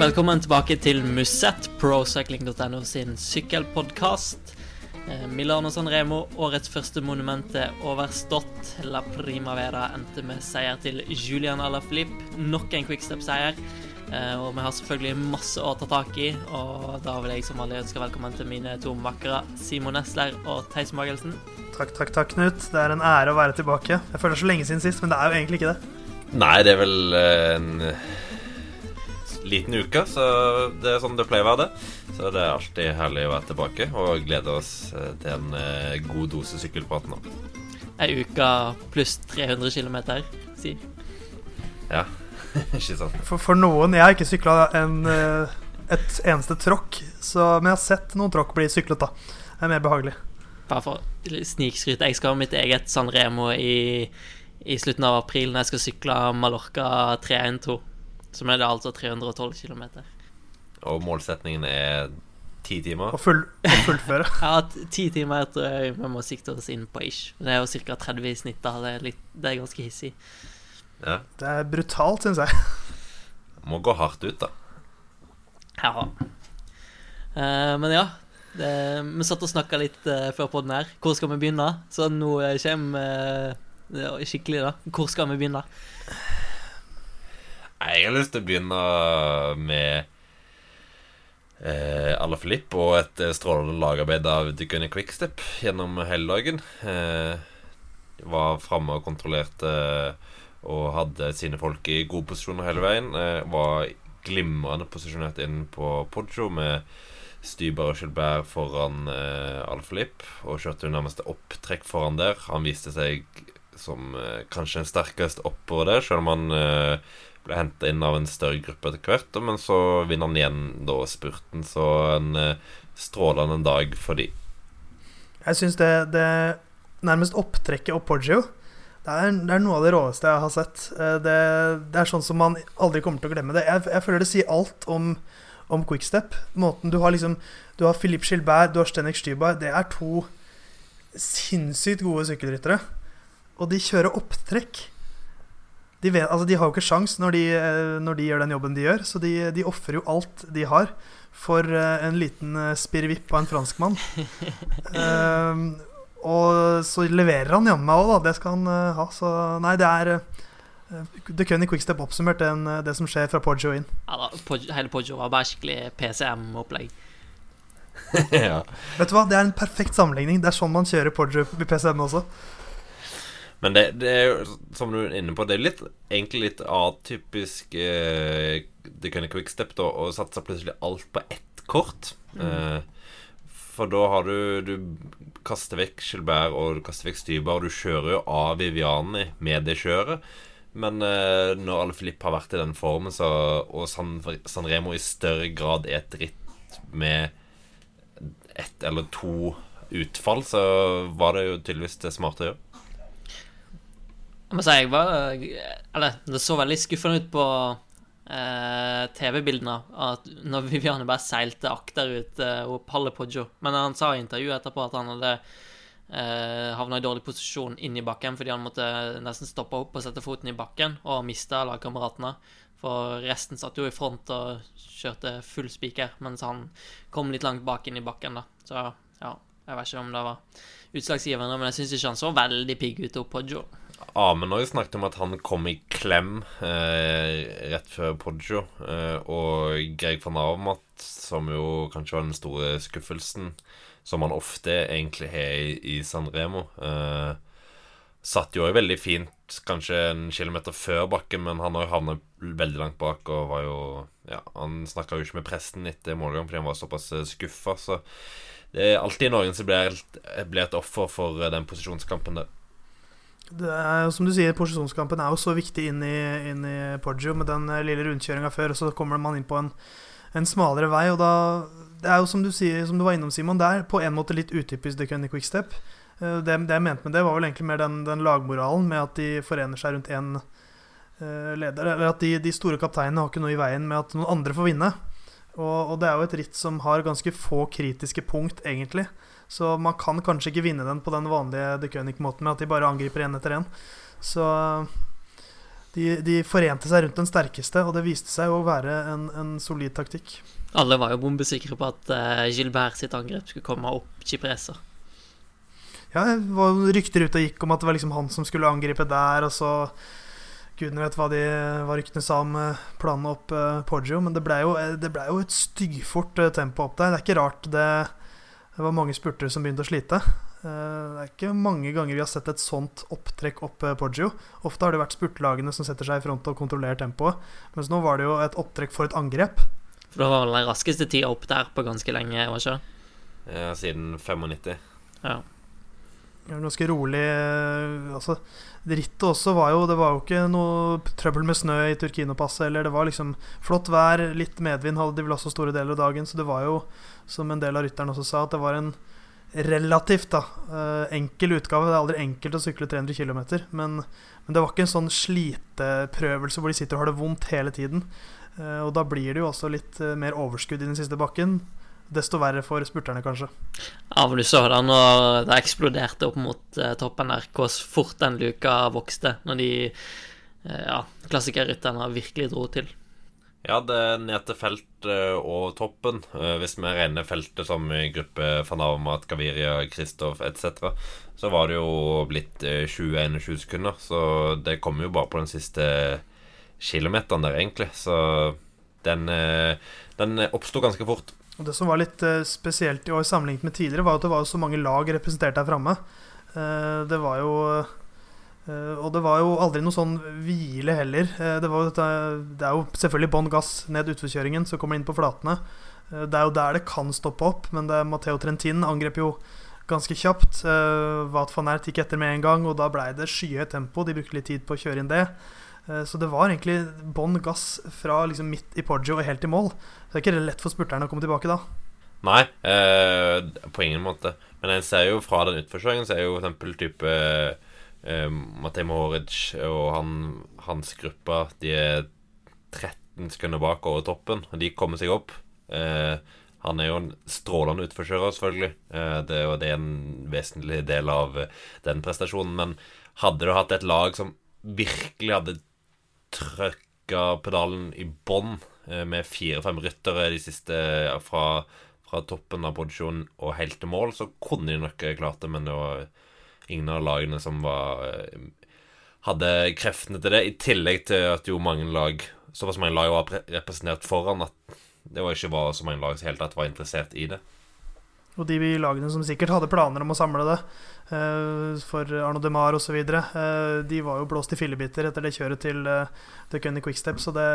Velkommen tilbake til Musett, procycling.no sin sykkelpodkast. Eh, Milano San Remo, årets første monument, er overstått. La Primavera endte med seier til Julian Alaphilippe. Nok en quickstep-seier. Eh, Og vi har selvfølgelig masse å ta tak i, og da vil jeg som vanlig ønske velkommen til mine to makkere Simon Nesler og Theis Magelsen. Takk, takk, takk, Knut. Det er en ære å være tilbake. Jeg føler det er så lenge siden sist, men det er jo egentlig ikke det. Nei, det er vel en en liten uke, så det er sånn det pleier å være det. Så det er alltid herlig å være tilbake, og gleder oss eh, til en eh, god dose sykkelprat nå. Ei uke pluss 300 km, si. Ja, ikke sant? For, for noen Jeg har ikke sykla en, et eneste tråkk, så, men jeg har sett noen tråkk bli syklet, da. Det er mer behagelig. Bare for snikskryt. Jeg skal ha mitt eget San Remo i, i slutten av april når jeg skal sykle Mallorca 312. Som er det altså 312 km. Og målsetningen er ti timer. Å full, fullføre. Jeg ti timer tror jeg vi må sikte oss inn på ish. Det er jo ca. 30 i snitt. da Det er, litt, det er ganske hissig. Ja. Det er brutalt, syns jeg. Må gå hardt ut, da. Ja. Uh, men ja. Det, vi satt og snakka litt uh, før podden her. Hvor skal vi begynne? Så nå eh, kommer uh, skikkelig, da. Hvor skal vi begynne? Jeg har lyst til å begynne med eh, Alaphilippe og et eh, strålende lagarbeid av Gunny Quickstep gjennom hele dagen. Eh, var framme og kontrollerte eh, og hadde sine folk i gode posisjoner hele veien. Eh, var glimrende posisjonert inn på Poggio med Styber og Gilbert foran eh, Alaphilippe, og kjørte nærmest opptrekk foran der. Han viste seg som eh, kanskje den sterkeste oppover der, selv om han ble henta inn av en større gruppe etter hvert. Men så vinner han igjen da spurten, så en eh, strålende dag for de. Jeg syns det, det nærmest opptrekket opp Poggio det er, det er noe av det råeste jeg har sett. Eh, Det, det er sånn som man aldri kommer til å glemme det. Jeg, jeg føler det sier alt om, om quickstep. Måten du har liksom Du har Philippe Gilbert, du har Stenek Stybar. Det er to sinnssykt gode sykkelryttere. Og de kjører opptrekk. De, vet, altså de har jo ikke sjans når de, eh, når de gjør den jobben de gjør, så de, de ofrer jo alt de har for eh, en liten eh, spirrevipp av en franskmann. Ehm, og så leverer han jammen meg òg, da. Det skal han uh, ha. Så nei, det er uh, Det kun i Quickstep oppsummert den, det som skjer fra Poggio inn. Ja, da, hele Poggio var bare skikkelig PCM-opplegg. ja. Vet du hva, Det er en perfekt sammenligning. Det er sånn man kjører Poggio i PCM også. Men det, det er jo, som du er inne på, det er litt, egentlig litt atypisk eh, Det kunne Quickstep da å satse plutselig alt på ett kort. Eh, for da har du Du kaster vekk Gilbert og du kaster vekk Stybar, du kjører jo av Viviani med det kjøret. Men eh, når Alaphilippe har vært i den formen, så, og San, San Remo i større grad er et ritt med ett eller to utfall, så var det jo tydeligvis det smarte å gjøre. Jeg må si jeg var Eller det så veldig skuffende ut på eh, TV-bildene at når Viviane bare seilte akterut eh, Og pallet Poggio. Men han sa i intervjuet etterpå at han hadde eh, havna i dårlig posisjon inn i bakken fordi han måtte nesten stoppe opp og sette foten i bakken og mista lagkameratene. For resten satt jo i front og kjørte full spiker, mens han kom litt langt bak inn i bakken, da. Så ja, jeg vet ikke om det var utslagsgivende, men jeg syns ikke han så veldig pigg ut Poggio. Amund har snakket om at han kom i klem eh, rett før Poggio. Eh, og Greg van Avermat, som jo kanskje var den store skuffelsen, som han ofte egentlig har i, San Remo, eh, satt jo veldig fint kanskje en kilometer før bakken, men han har jo havnet veldig langt bak og var jo Ja, han snakka jo ikke med presten etter målgang fordi han var såpass skuffa, så det er alltid noen som blir, et offer for den posisjonskampen der. Er som du sier, Posisjonskampen er jo så viktig inn i, inn i Poggio med den eh, lille rundkjøringa før, og så kommer man inn på en, en smalere vei. Og da Det er jo som du sier, som du var innom, Simon, det er på en måte litt utypisk The Kenny Quickstep. Eh, Det, det jeg mente med det, var vel egentlig mer den, den lagmoralen med at de forener seg rundt én leder. Eller at de, de store kapteinene har ikke noe i veien med at noen andre får vinne. Og, og det er jo et ritt som har ganske få kritiske punkt, egentlig. Så man kan kanskje ikke vinne den på den vanlige De König-måten med at de bare angriper én etter én. Så de, de forente seg rundt den sterkeste, og det viste seg å være en, en solid taktikk. Alle var jo bombesikre på at uh, Gilbert sitt angrep skulle komme opp Chipresa. Ja, det var rykter ute og gikk om at det var liksom han som skulle angripe der, og så Gudene vet hva, de, hva ryktene sa om uh, planene opp uh, Poggio, men det ble jo, ble jo et styggfort tempo opp der. Det er ikke rart det, det var mange spurtere som begynte å slite. Uh, det er ikke mange ganger vi har sett et sånt opptrekk opp uh, Poggio. Ofte har det vært spurtelagene som setter seg i front og kontrollerer tempoet, mens nå var det jo et opptrekk for et angrep. For det var vel den raskeste tida opp der på ganske lenge, var ikke? Ja, siden 95. Ja. Ganske rolig eh, Altså, rittet også var jo Det var jo ikke noe trøbbel med snø i Turkino-passet. Eller det var liksom flott vær, litt medvind hadde de vel også store deler av dagen. Så det var jo, som en del av rytterne også sa, at det var en relativt da eh, enkel utgave. Det er aldri enkelt å sykle 300 km, men, men det var ikke en sånn sliteprøvelse hvor de sitter og har det vondt hele tiden. Eh, og da blir det jo også litt mer overskudd i den siste bakken desto verre for spurterne, kanskje. Ja, men du så da når det eksploderte opp mot uh, toppen der, hvor fort den luka vokste når de uh, ja, klassikerrytterne virkelig dro til. Ja, det er ned til feltet og toppen, hvis vi regner feltet som gruppe van Gaviria, Kristoff etc., så var det jo blitt 20-21 sekunder. Så det kom jo bare på den siste kilometeren der, egentlig. Så den, den oppsto ganske fort. Og Det som var litt uh, spesielt i år sammenlignet med tidligere, var at det var så mange lag representert der framme. Uh, det var jo uh, Og det var jo aldri noe sånn hvile heller. det, var, det, er jo selvfølgelig bånn gass ned utforkjøringen, så kommer det inn på flatene. det er jo der det kan stoppe opp, men det Matheo Trentin angrep jo ganske kjapt. Wat van Ert gikk etter med en gang, og da blei det skyhøyt tempo. De brukte litt tid på å kjøre inn det. Eh, så det var egentlig bånn gass fra liksom midt i Poggio og helt i mål. Så det er ikke lett for spurterne å komme tilbake da. Nei, eh, på ingen måte. Men en ser jo fra den utforkjøringen, så er jo f.eks. type eh, Matej Mohoric og han, hans gruppe De er 13 sekunder bak over toppen, og de kommer seg opp. Eh, han er jo en strålende utforkjører, selvfølgelig. Eh, det, og det er en vesentlig del av den prestasjonen. Men hadde du hatt et lag som virkelig hadde trøkka pedalen i bånn eh, med fire-fem ryttere de siste fra, fra toppen av produksjonen og helt til mål, så kunne de nok klart det, men det var ingen av lagene som var eh, hadde kreftene til det, i tillegg til at jo mange lag såpass mange lag var representert foran at det var ikke var så mange lag som helt tatt var interessert i det. Og de lagene som sikkert hadde planer om å samle det uh, for Arno Demar osv., uh, de var jo blåst i fillebiter etter det kjøret til uh, The Cunny Quickstep, så det,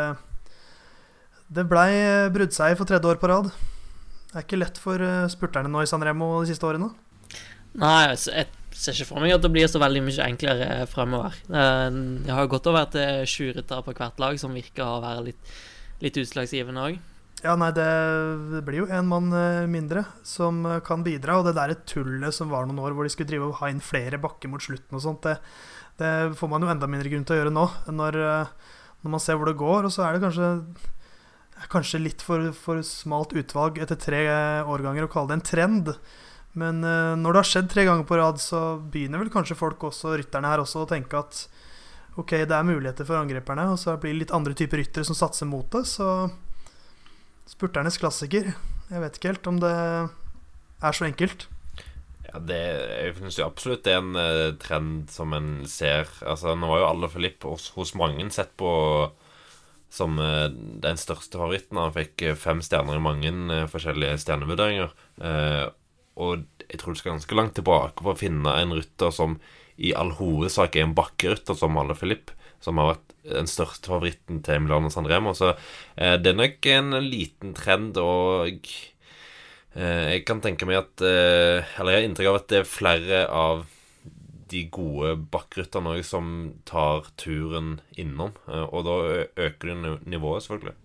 det blei bruddseier for tredje år på rad. Det er ikke lett for spurterne nå i Sanremo de siste årene. Nei, jeg ser ikke for meg at det blir så veldig mye enklere fremover. Det har gått over til sju ryttere på hvert lag, som virker å være litt, litt utslagsgivende òg. Ja, nei, det, blir jo en mann eh, mindre som eh, kan bidra. Og det der tullet som var noen år hvor de skulle drive og ha inn flere bakker mot slutten og sånt, det, det får man jo enda mindre grunn til å gjøre nå. Når, eh, når man ser hvor det går. Og så er det kanskje, kanskje litt for, for, smalt utvalg etter tre årganger å kalle det en trend. Men når det har skjedd tre ganger på rad, så begynner vel kanskje folk også, rytterne her også, å tenke at ok, det er muligheter for angreperne, og så blir det litt andre typer ryttere som satser mot det. Så Spurternes klassiker. Jeg vet ikke helt om det er så enkelt. Ja, det, jeg synes jo absolutt det er en uh, trend som en ser Altså, Nå var jo alle Filip hos, hos mange sett på som uh, den største favoritten. Han fikk uh, fem stjerner i mange forskjellige stjernevurderinger. og jeg tror du skal ganske langt tilbake for å finne en rytter som i all hovedsak er en bakkerytter som alle Filip, som har vært den største favoritten til Milano San Remo. Så eh, det er nok en liten trend, og eh, jeg kan tenke meg at eh, Eller jeg har inntrykk av at det er flere av de gode bakkrytterne òg som tar turen innom. Eh, og da øker det nivået, selvfølgelig.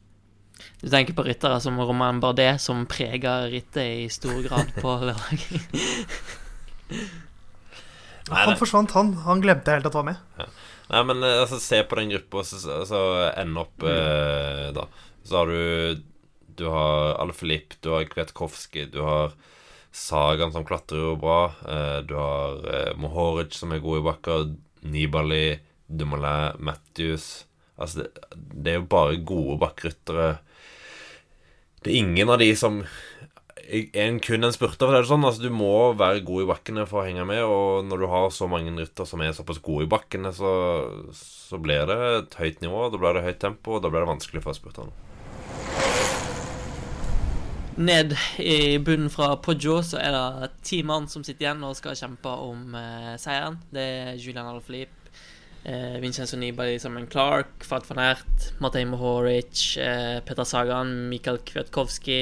Du tenker på ryttere som Romain Bardet, som preger rittet i stor grad på lørdag? han forsvant, han. Han glemte helt at han var med. Ja. Nei, men eh, altså, se på den gruppa, så, så ende opp eh, da. Så har du Du har Alfilip, du har Kvetkovskij, du har Sagan som klatrer jo bra. Eh, du har eh, Mohoric som er god i bakker. Nibali, Dumoulin, Matthews Altså, det, det er jo bare gode bakkryttere. Det er ingen av de som en kun en spurter. For det er sånn, altså Du må være god i bakkene for å henge med. Og når du har så mange rytter som er såpass gode i bakkene, så, så blir det et høyt nivå. Da blir det høyt tempo, og da blir det vanskelig for spurterne. Ned i bunnen fra Poggio så er det ti mann som sitter igjen og skal kjempe om eh, seieren. Det er Julian Alaphilippe, eh, Vincenzo Nibali sammen Clark, Fat van Ert, Matej Mohoric, eh, Peter Sagan, Mikael Kwiatkowski,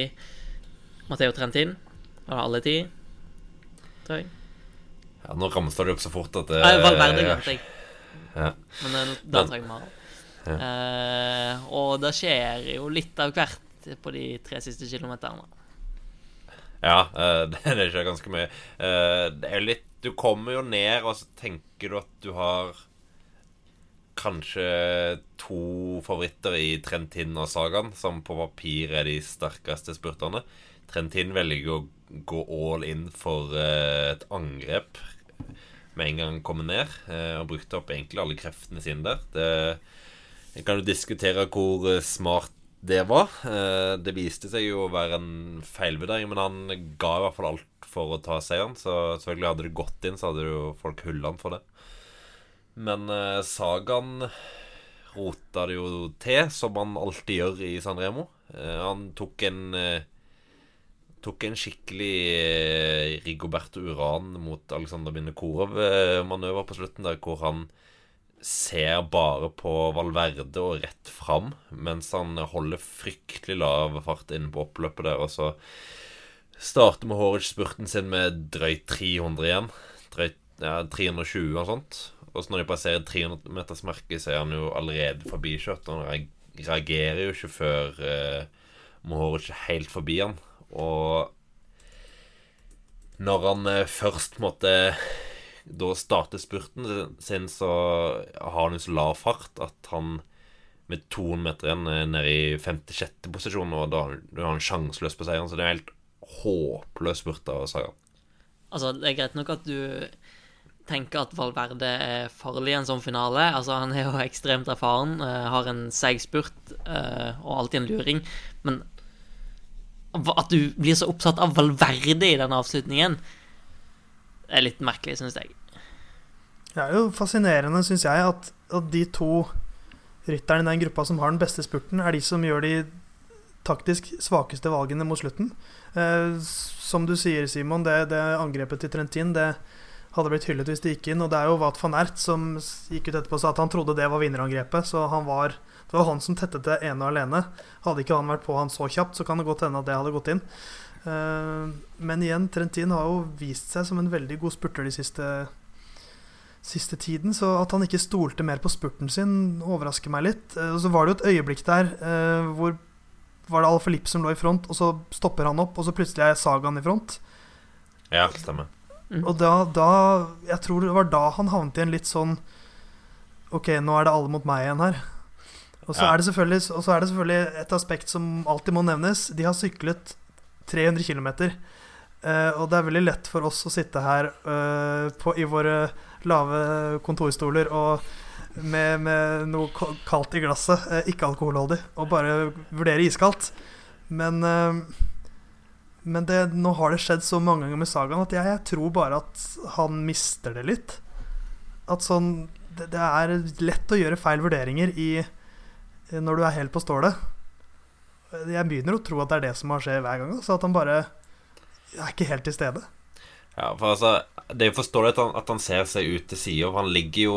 Matteo Trentin. Av alle ti? Tror jeg. Ja, Nå ramster det opp så fort at det Ja, Valverde glemte jeg. Ja. Men eh, da trenger vi har. Eh, og det skjer jo litt av hvert på de tre siste kilometerne. Ja, eh, det, det skjer ganske mye. Eh, det er litt Du kommer jo ned, og så tenker du at du har kanskje to favoritter i Trentin og Sagan, som på papir er de sterkeste spurterne. Trentin velger å gå all in for eh, et angrep med en gang han kommer ned, eh, og brukte opp egentlig alle kreftene sine der. Det, jeg kan jo diskutere hvor eh, smart det var. Eh, det viste seg jo å være en feilvurdering, men han ga i hvert fall alt for å ta seieren. Så selvfølgelig hadde det gått inn, så hadde jo folk hulla han for det. Men eh, Sagaen rota det jo til, som han alltid gjør i San Remo. Eh, han tok en Tok en skikkelig Rigoberto Uran mot Alexander Binokorov-manøver på slutten, der hvor han ser bare på Valverde og rett fram, mens han holder fryktelig lav fart inne på oppløpet der. Og så starter med Horic spurten sin med drøyt 300 igjen. Drøyt ja, 320 og sånt. Og så når de passerer 300-metersmerket, så er han jo allerede forbikjørt. Han reagerer jo ikke før eh, Mohoric er helt forbi han. Og når han eh, først måtte da starter spurten sin, så har han jo så lav fart at han med 200 meter igjen er nede i 56. posisjon, og da, er han sjanseløs på seieren. Så det er en helt håpløs spurt av Saga. Altså, det er greit nok at du tenker at Valverde er farlig i en sånn finale. Altså, Han er jo ekstremt erfaren, uh, har en seig spurt og alltid en luring. Men at du blir så oppsatt av Valverde i den avslutningen, er litt merkelig, syns jeg. Det er jo fascinerende, syns jeg, at, at, de to rytterne i den gruppa som har den beste spurten, er de som gjør de taktisk svakeste valgene mot slutten. Eh, som du sier, Simon, det, det, angrepet til Trentin det hadde blitt hyllet hvis det gikk inn. Og det er jo Wat van Ert som gikk ut etterpå og sa at han trodde det var vinnerangrepet. Så han var, det var han som tettet det ene og alene. Hadde ikke han vært på han så kjapt, så kan det godt hende at det hadde gått inn. Eh, men igjen, Trentin har jo vist seg som en veldig god spurter de siste siste tiden. Så at han ikke stolte mer på spurten sin, overrasker meg litt. Eh, og så var det jo et øyeblikk der eh, hvor var det Alfa Lipp som lå i front, og så stopper han opp, og så plutselig er Sagaen i front. Ja, stemmer. Mm. Og da, da, Jeg tror det var da han havnet i en litt sånn Ok, nå er det alle mot meg igjen her. Og så, ja. er, er det selvfølgelig et aspekt som alltid må nevnes. De har syklet 300 km. Uh, og det er veldig lett for oss å sitte her uh, på, i våre lave kontorstoler og med, med noe kaldt i glasset, eh, ikke alkoholholdig, og bare vurdere iskaldt. Men, eh, men det, nå har det skjedd så mange ganger med Sagaen at jeg, jeg, tror bare at han mister det litt. At sånn det, det, er lett å gjøre feil vurderinger i, når du er helt på stålet. Jeg begynner å tro at det er det som har skjedd hver gang. Så at han bare er ikke helt til stede. Ja, for altså Det er jo forståelig at han, at han ser seg ut til sida, for han ligger jo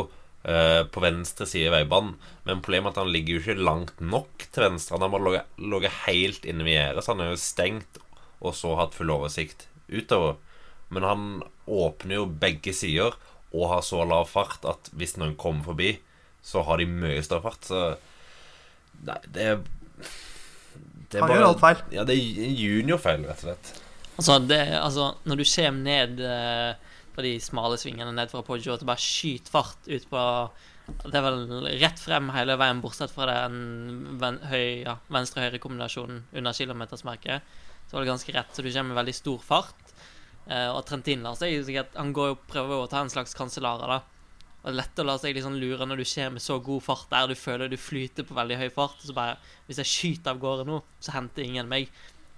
uh, på venstre side i veibanen. Men problemet er at han ligger jo ikke langt nok til venstre. Han har ligget helt inne ved gjerdet, så han er jo stengt og så hatt full oversikt utover. Men han åpner jo begge sider og har så lav fart at hvis noen kommer forbi, så har de mye større fart. Så Nei, det er, det er Han bare, gjør alt feil. Ja, det er juniorfeil, rett og slett. Altså, det, altså, når du kommer ned eh, på de smale svingene ned fra Poggio, og det bare skyter fart ut på Det er vel rett frem hele veien, bortsett fra den ven, høy, ja, venstre-høyre-kombinasjonen under kilometersmerket. Så var det ganske rett, så du kommer med veldig stor fart. Eh, og Trentin Lars er jo sikkert Han går jo prøver å ta en slags kansellara, da. Og det er lett å la seg liksom lure når du ser med så god fart der du føler du flyter på veldig høy fart. Så bare Hvis jeg skyter av gårde nå, så henter ingen meg.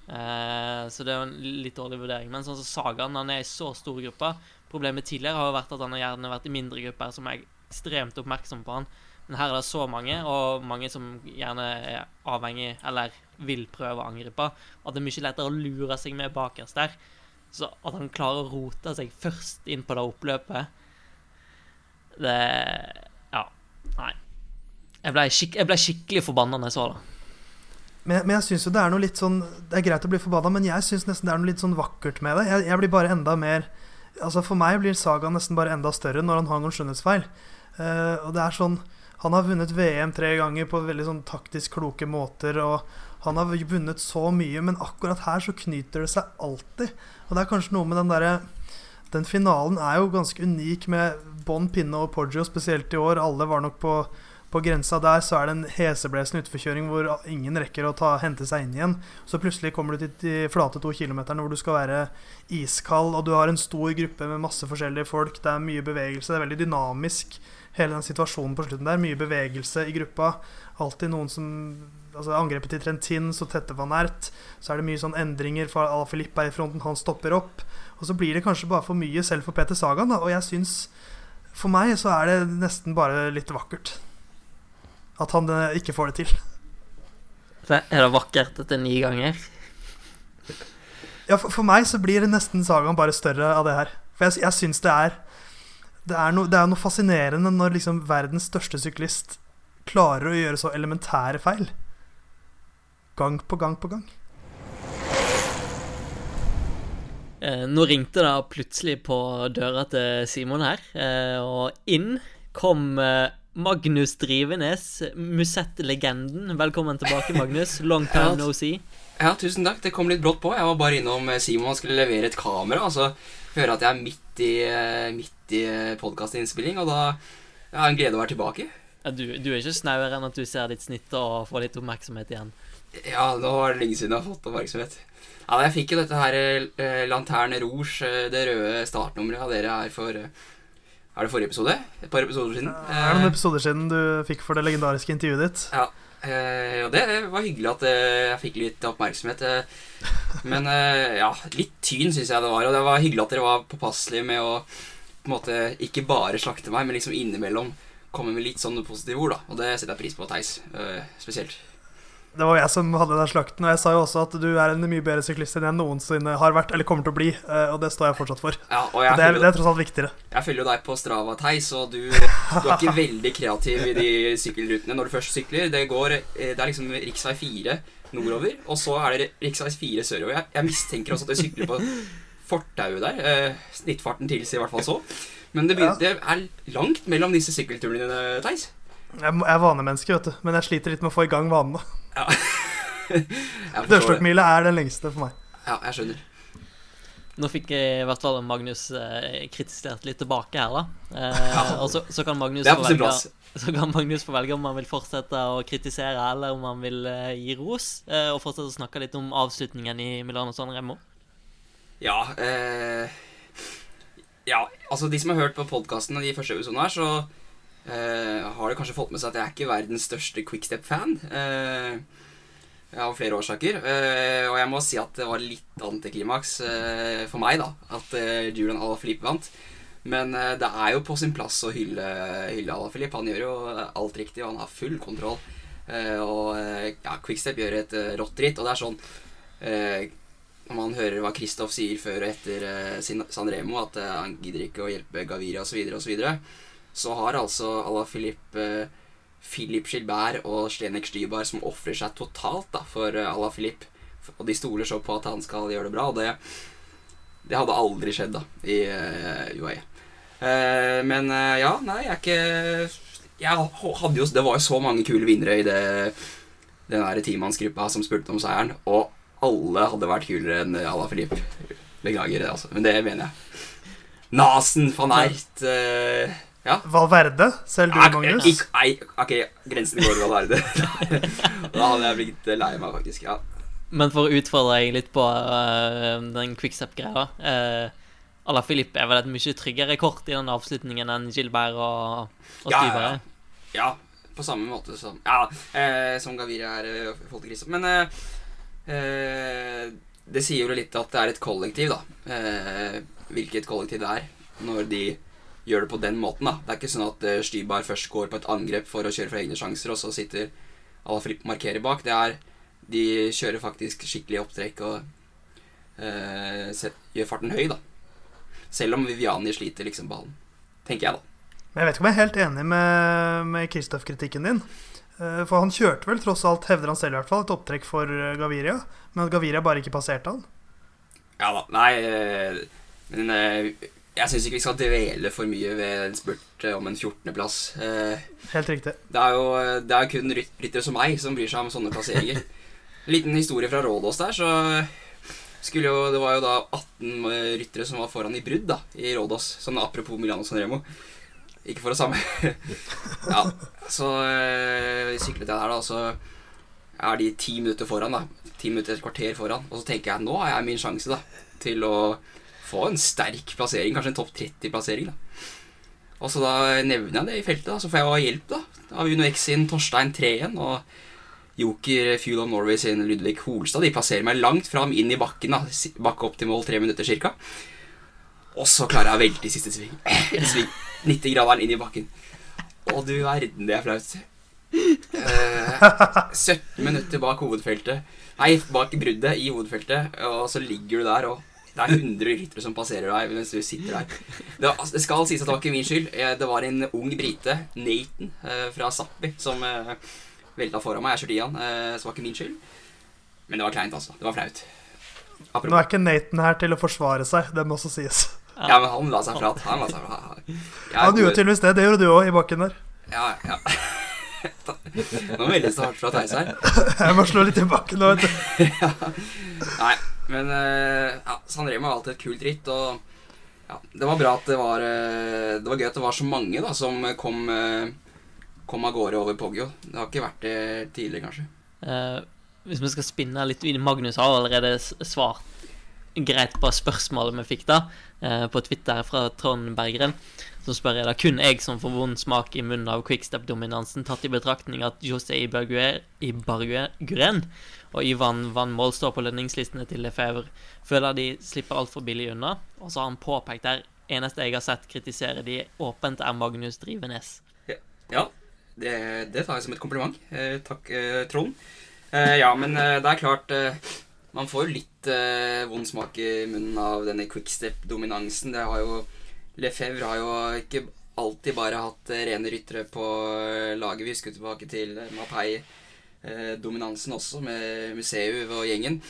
Eh, så det er en litt dårlig vurdering. Men sånn som Sagan, han er i så stor gruppe. Problemet tidligere har jo vært at han har gjerne vært i mindre grupper, som er ekstremt oppmerksom på han. Men her er det så mange, og mange som gjerne er avhengig, eller vil prøve å angripe, at det er mye lettere å lure seg med bakerst der. Så at han klarer å rote seg først inn på det oppløpet Det Ja. Nei. Jeg ble, skik jeg ble skikkelig forbanna da jeg så det. Men, men jeg syns jo det er noe litt sånn Det er greit å bli forbanna, men jeg syns nesten det er noe litt sånn vakkert med det. Jeg, jeg blir bare enda mer Altså For meg blir sagaen nesten bare enda større når han har noen skjønnhetsfeil. Uh, og det er sånn Han har vunnet VM tre ganger på veldig sånn taktisk kloke måter. Og han har vunnet så mye, men akkurat her så knyter det seg alltid. Og det er kanskje noe med den derre Den finalen er jo ganske unik med Bon Pinne og Poggio, spesielt i år. Alle var nok på på grensa der så er det en heseblesende utforkjøring hvor ingen rekker å ta, hente seg inn igjen. Så plutselig kommer du til de flate to kilometerne hvor du skal være iskald, og du har en stor gruppe med masse forskjellige folk. Det er mye bevegelse. Det er veldig dynamisk, hele den situasjonen på slutten der. Mye bevegelse i gruppa. Alltid noen som altså Angrepet til Trentin, så tette van Ert. Så er det mye sånn endringer, for Al Filip er i fronten, han stopper opp. Og så blir det kanskje bare for mye selv for Peter Sagan, da. Og jeg syns For meg så er det nesten bare litt vakkert at han eh, ikke får det til. Er det vakkert etter ni ganger? Ja, for, for, meg så blir det nesten sagaen bare større av det her. For jeg, jeg syns det er det er, no, det er noe fascinerende når liksom verdens største syklist klarer å gjøre så elementære feil. Gang på gang på gang. Eh, nå ringte det plutselig på døra til Simon her, eh, og inn kom eh, Magnus Drivenes, Musett-legenden. Velkommen tilbake, Magnus. Long time no see. Ja, tusen takk. Det kom litt brått på. Jeg var bare innom eh, Simon skulle levere et kamera. Og så hører jeg at jeg er midt i, eh, midt i eh, podkastinnspilling, og da jeg har jeg en glede å være tilbake. Ja, du, du, er ikke snauere enn at du ser ditt snitt og får litt oppmerksomhet igjen? Ja, nå var det lenge siden jeg har fått oppmerksomhet. Ja, Jeg fikk jo dette her eh, Lanterne Rouge, det røde startnummeret av dere her for er det forrige episode? Et par episoder siden. Det er noen episoder siden du fikk for det legendariske intervjuet ditt. Ja, eh, og det var hyggelig at eh, jeg fikk litt oppmerksomhet. Eh. Men ja, litt tyn syns jeg det var. Og det var hyggelig at dere var påpasselige med å på en måte ikke bare slakte meg, men liksom innimellom komme med litt sånne positive ord. da Og det setter jeg pris på, Theis. Spesielt det var jeg som hadde den slakten. Og jeg sa jo også at du er en mye bedre syklist enn jeg noensinne har vært, eller kommer til å bli. Eh, og det står jeg fortsatt for. Ja, og det, er, det, er, tross alt viktigere. Jeg følger jo deg på Strava, Theis, og du, du, er ikke veldig kreativ i de sykkelrutene når du først sykler. Det, går, eh, det er liksom rv. 4 nordover, og så er det rv. 4 sørover. Jeg, jeg, mistenker også at du sykler på fortauet der. Eh, snittfarten tilsier i hvert fall så. Men det, begynner, det er langt mellom disse sykkelturene dine, Theis. Jeg er vanemenneske, vet du. Men jeg sliter litt med å få i gang vanene. Ja. Dørstokkmila er den lengste for meg. Ja, jeg skjønner. Nå fikk jeg i hvert fall Magnus eh, kritisert litt tilbake her, da. Eh, ja. Og så, så, kan Magnus få velge, så kan Magnus få velge om han vil fortsette å kritisere, eller om han vil eh, gi ros. Eh, og fortsette å snakke litt om avslutningen i Milano San Remo. Ja eh, Ja, altså de som har hørt på podkasten de første episodene her, så Uh, har det kanskje fått med seg at jeg er ikke verdens største quickstep-fan. Uh, av flere årsaker. Uh, og jeg må si at det var litt antiklimaks for meg, da. At Julian Alaphilippe vant. Men det er jo på sin plass å hylle, hylle Alaphilippe. Han gjør jo alt riktig, og han har full kontroll. og ja, Quickstep gjør et rått ritt, og det er sånn Når man hører hva Kristoff sier før og etter San Remo, at han gidder ikke å hjelpe Gaviria osv., osv så har altså Ala Filip eh, Philip Gilbert og Stenek Stybar som ofrer seg totalt da, for à la Filip. Og de stoler så på at han skal gjøre det bra, og det, det hadde aldri skjedd da i uh, UAE. Uh, men uh, ja, nei, jeg er ikke Jeg hadde jo Det var jo så mange kule vinnere i det den der timannsgruppa som spurte om seieren, og alle hadde vært kulere enn Ala Filip. Beklager, altså. Men det mener jeg. Nasen van Ert uh, ja. Valverde? Selv du, Magnus? Nei, ok, grensen går Valverde. da hadde jeg blitt lei meg, faktisk. ja Men for å utfordre deg litt på uh, den quickstep-greia uh, Filip er vel et mye tryggere kort i den avslutningen enn Gilbert og, og Ja, Stivere? ja. Ja, på samme måte som Ja, uh, som Gaviria er eh, i forhold til Christoph. Men eh, eh, det sier jo litt at det er et kollektiv, da. Eh, hvilket kollektiv det er, når de gjør det på den måten, da. Det er ikke sånn at uh, Stybar først går på et angrep for å kjøre for egne sjanser, og så sitter Alaphilippe markerer bak. Det er De kjører faktisk skikkelig opptrekk og uh, set, gjør farten høy, da. Selv om Viviani sliter liksom ballen. Tenker jeg, da. Men jeg vet ikke om jeg er helt enig med, med Kristoff-kritikken din. Eh, For han kjørte vel tross alt, hevder han selv i hvert fall, et opptrekk for eh, Gaviria. Men at Gaviria bare ikke passerte han. Ja da. Nei, eh, men eh, jeg syns ikke vi skal dvele for mye ved en spurt eh, om en 14.-plass. Helt riktig. Det er jo eh, det er kun ryttere som meg som bryr seg om sånne plasseringer. En liten historie fra Rådås der, så skulle jo Det var jo da 18 ryttere som var foran i brudd da, i Rådås. Sånn apropos Milano Sanremo. Ikke for det samme Ja, så øh, syklet jeg der, da, og så er de ti minutter foran, da. Ti minutter, et kvarter foran. Og så tenker jeg nå har jeg min sjanse da til å få en sterk plassering, kanskje en topp 30-plassering. da Og så da nevner jeg det i feltet, da, så får jeg hjelp da av Uno X sin Torstein Treen og Joker Fuel of Norway sin Ludvig Holstad. De plasserer meg langt fram inn i bakken, da bakke opp til mål tre minutter cirka. Og så klarer jeg å velte i siste sving. Sving 90-graderen inn i bakken. Å, du verden, det er flaut. Uh, 17 minutter bak hovedfeltet. Nei, bak bruddet i hovedfeltet, og så ligger du der, og det er 100 ryttere som passerer deg mens du sitter der. Det, var- altså, det skal sies at det var ikke min skyld. Det var en ung brite, Nathan, eh, fra Sappi, som eh, velta foran meg. Jeg kjørte i han, eh, så det var ikke min skyld. Men det var kleint, altså. Det var flaut. Nå er ikke Nathan her til å forsvare seg, det må også sies. Ja, men han la seg flat. Han la seg flat. Jeg Han gjorde tydeligvis det. Det gjorde du òg, i bakken der. Ja, ja. Nå meldes det hardt fra Theis her. Jeg må slå litt tilbake nå, vet du. Nei, men eh, ja, San Remo var alltid et kult ritt, og ja, det var bra at det var eh, Det var gøy at det var så mange da som kom, eh, kom av gårde over Poggio. Det har ikke vært det tidligere, kanskje. Eh, hvis vi skal spinne litt videre Magnus har allerede svart greit på spørsmålet vi fikk da, eh, på Twitter fra Trond Berggren. Så spør jeg da kun jeg som får vond smak i munnen av quickstep-dominansen, tatt i betraktning at José Ibarguren og Ivan Van Moll står på lønningslistene til Lefebvre, føler de slipper altfor billig unna. Og så har han påpekt der eneste jeg har sett kritisere de åpent, er Magnus Drivenes. Ja, det, det tar jeg som et kompliment. Eh, takk, eh, Trond. Eh, ja, men eh, det er klart eh, Man får jo litt eh, vond smak i munnen av denne quickstep-dominansen. Det har jo Lefebvre har jo ikke alltid bare hatt eh, rene ryttere på eh, laget. Vi husker tilbake til eh, Mapei-dominansen også, med Museu og gjengen.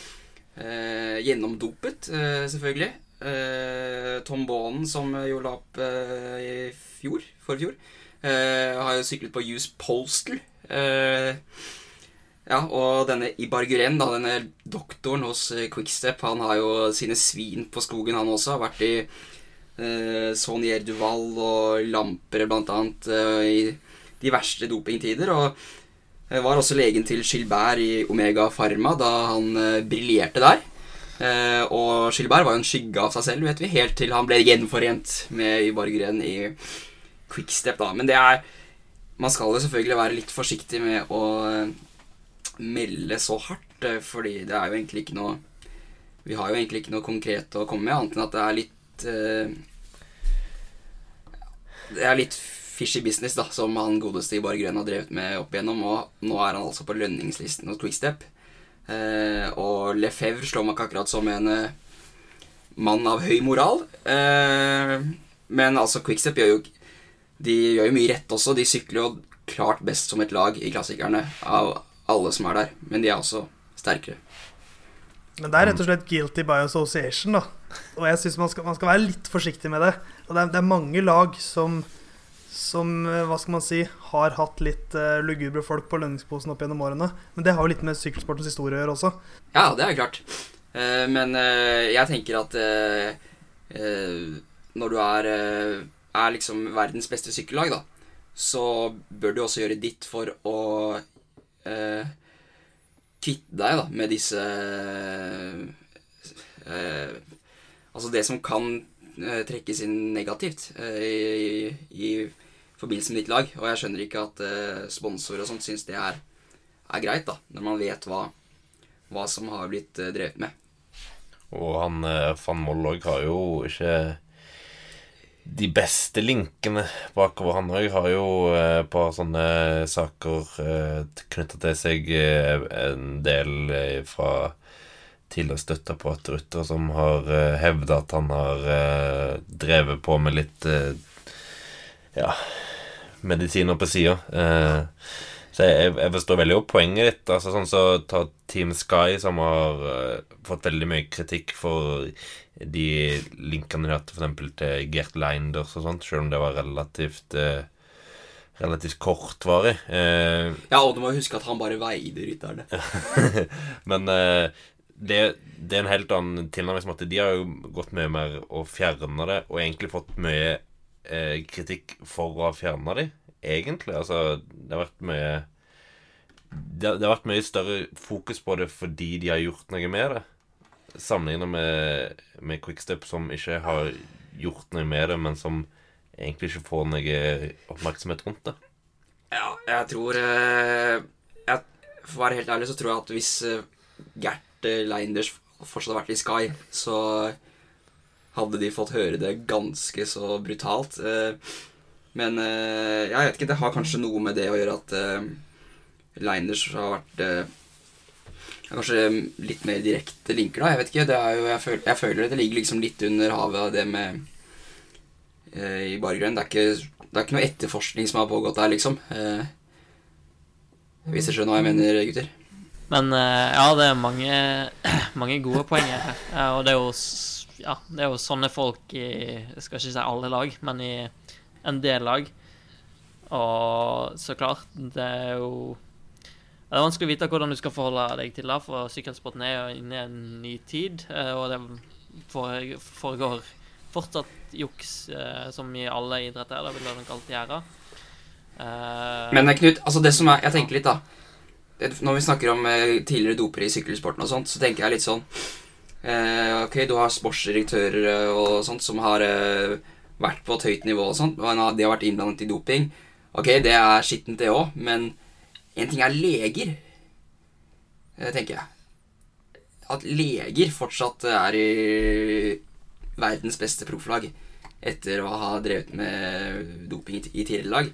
Gjennomdopet, selvfølgelig. Tom Baanen, som jo la opp i fjor, forfjor, har jo syklet på Use Postal. Ja, og denne Ibarguren, da, denne doktoren hos Quickstep, han har jo sine svin på skogen, han også. Har vært i eh, Sonier Duval og Lampere, annet, eh, i de verste dopingtider. Og var også legen til Gilbert i Omega Pharma da han eh, briljerte der. Eh, og Gilbert var jo en skygge av seg selv, vet vi, helt til han ble gjenforent med Ibarguren i Quickstep, da. Men det er Man skal jo selvfølgelig være litt forsiktig med å eh, melde så hardt, eh, fordi det er jo egentlig ikke noe Vi har jo egentlig ikke noe konkret å komme med, annet enn at det er litt eh, Det er litt fishy business, da, som han godeste i Ibar Grønn har drevet med opp igjennom, og nå er han altså på lønningslisten hos Quickstep. Eh, og Lefebvre slår meg ikke akkurat som en eh, mann av høy moral. Eh, men altså, Quickstep gjør jo De gjør jo mye rett også. De sykler jo klart best som et lag i klassikerne av alle som er der. Men de er også sterkere. Men det er rett og slett guilty by association, da. Og jeg syns man, man skal være litt forsiktig med det. Og det er, det er mange lag som, som eh, hva skal man si, har hatt litt uh, lugubre folk på lønningsposen opp gjennom årene. Men det har jo litt med sykkelsportens historie å gjøre også. Ja, det er klart. Uh, men uh, jeg tenker at når du er, er liksom verdens beste sykkellag, da, så bør du også gjøre ditt for å eh, kvitte deg da, med disse eh, Altså det som kan eh, trekkes inn negativt eh, i, i forbindelse med ditt lag. Og jeg skjønner ikke at eh, sponsorer og sånt syns det er, er greit, da, når man vet hva, hva som har blitt drevet med. Og han van Moll òg har jo ikke de beste linkene bakover. Han òg har jo eh, et par sånne saker eh, knytta til seg eh, en del eh, fra tidligere støtteapparat ryttere som har eh, hevda at han har eh, drevet på med litt ja, medisiner på sida. Eh, så jeg, jeg forstår veldig godt poenget ditt. Altså sånn så Ta Team Sky, som har uh, fått veldig mye kritikk for de linkene de hadde f.eks. til Gert Leinders og sånt, selv om det var relativt uh, Relativt kortvarig. Eh, Ja, og du må huske at han bare veide rytterne. men det, det er en helt annen tilnærming. som De har jo gått mye mer og fjerna det, og egentlig fått mye kritikk for å ha fjerna de, egentlig. Altså, det har vært mye det, det har vært mye større fokus på det fordi de har gjort noe med det. Sammenlignet med, med Quickstep, som ikke har gjort noe med det, men som egentlig ikke får noe oppmerksomhet rundt det. Ja, jeg tror eh, jeg, For å være helt ærlig så tror jeg at hvis eh, Gert eh, Leinders fortsatt hadde vært i Sky, så hadde de fått høre det ganske så brutalt. Eh, men eh, jeg vet ikke, det har kanskje noe med det å gjøre at eh, Leinders har vært eh, Kanskje litt mer direkte linker, da. Jeg vet ikke. Det er jo, jeg, føler, jeg føler det ligger liksom litt under havet, det med eh, i Bargrønn. Det er ikke det er ikke noe etterforskning som har pågått der, liksom. Eh, hvis dere skjønner hva jeg mener, gutter. Men ja, det er mange, mange gode poeng her. Og det er jo ja, det er jo sånne folk i Jeg skal ikke si alle lag, men i en del lag. Og så klart, det er jo Det er vanskelig å vite hvordan du skal forholde deg til det, for sykkelsporten er jo inne i en ny tid, eh, og det foregår fortsatt juks, eh, som i alle idretter. Det vil det nok alltid gjøre. Eh, Men Knut, altså det som er Jeg tenker litt, da. Når vi snakker om tidligere dopere i sykkelsporten og sånt, så tenker jeg litt sånn Ok, du har sportsdirektører og sånt som har vært på et høyt nivå og sånt, og de har vært innblandet i doping. Ok, det er skittent, det òg, men en ting er leger, eh, tenker jeg. At leger fortsatt er i verdens beste profflag etter å ha drevet med doping i i tidligere lag,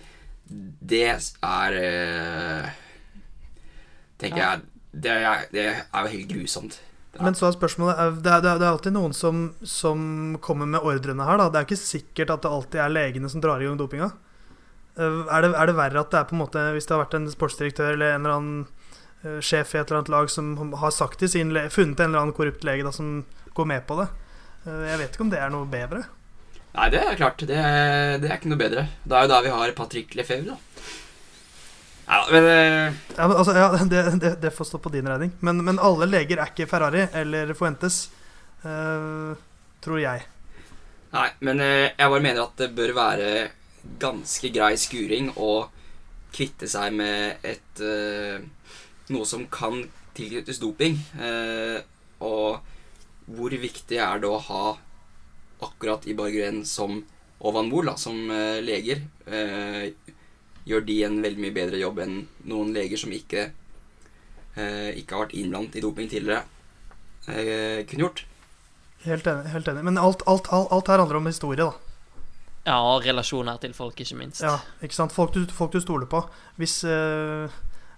det er eh, Tenker Ja. jeg det er, det er jo helt grusomt. Ja. Men så er spørsmålet Det er, det er, alltid noen som, som kommer med ordrene her. Da. Det er ikke sikkert at det alltid er legene som drar i gang dopinga. Eh, Er det, er det verre at det er på en måte hvis det har vært en sportsdirektør eller en eller annen eh, sjef i et eller annet lag som har sagt til sin funnet en eller annen korrupt lege da, som går med på det? Eh, Jeg vet ikke om det er noe bedre. Nei, det er klart. Det, det er ikke noe bedre. Det er jo da vi har Patrick Lefebvre, da. Ja, men uh... Ja, men, altså, ja, det, det, det får stå på din regning. Men, men alle leger er ikke Ferrari eller Fuentes, uh, tror jeg. Nei, men uh, jeg bare mener at det bør være ganske grei skuring å kvitte seg med et Noe som kan tilknyttes doping. Og hvor viktig er det å ha akkurat i Bargren som og Van Mool som leger? Eh, gjør de en veldig mye bedre jobb enn noen leger som ikke eh, ikke har vært innblandet i doping tidligere, eh, kunne gjort? Helt enig. Helt enig. Men alt, alt, alt, alt her handler om historie, da. ja, og relasjoner til folk, ikke minst. Ja, ikke sant? Folk du, folk du stoler på. Hvis, eh,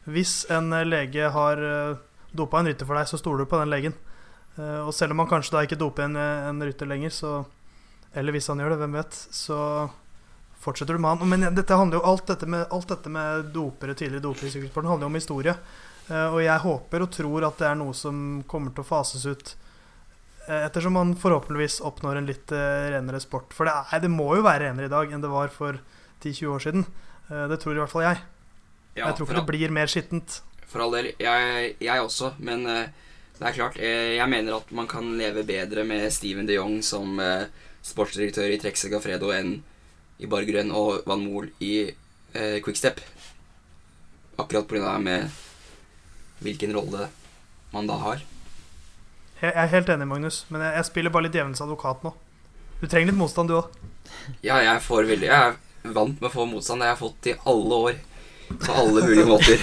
hvis en lege har uh, dopa en rytter for deg, så stoler du på den legen. Eh, og selv om han kanskje da ikke doper en, en rytter lenger, så Eller hvis han gjør det, hvem vet, så fortsetter du med han. Men dette handler jo alt dette med, alt dette med dopere, tidligere dopere i sykkelsporten handler jo om historie. Eh, og jeg håper og tror at det er noe som kommer til å fases ut eh, ettersom man forhåpentligvis oppnår en litt eh, renere sport. For det, er, det må jo være renere i dag enn det var for 10-20 år siden. Det tror i hvert fall jeg. Ja, jeg tror ikke all- det blir mer skittent. For all del. Jeg, jeg også, men det er klart. jeg mener at man kan leve bedre med Steven de Jong som sportsdirektør i Trexega Fredo enn i Bargrøn og Van Mool i eh, Quickstep. Akkurat pga. med hvilken rolle man da har. Jeg jeg er helt enig, Magnus, men jeg, jeg spiller bare litt djevelens advokat nå. Du trenger litt motstand, du òg. Ja, jeg får veldig Jeg er vant med å få motstand. Det har fått i alle år. På alle mulige måter.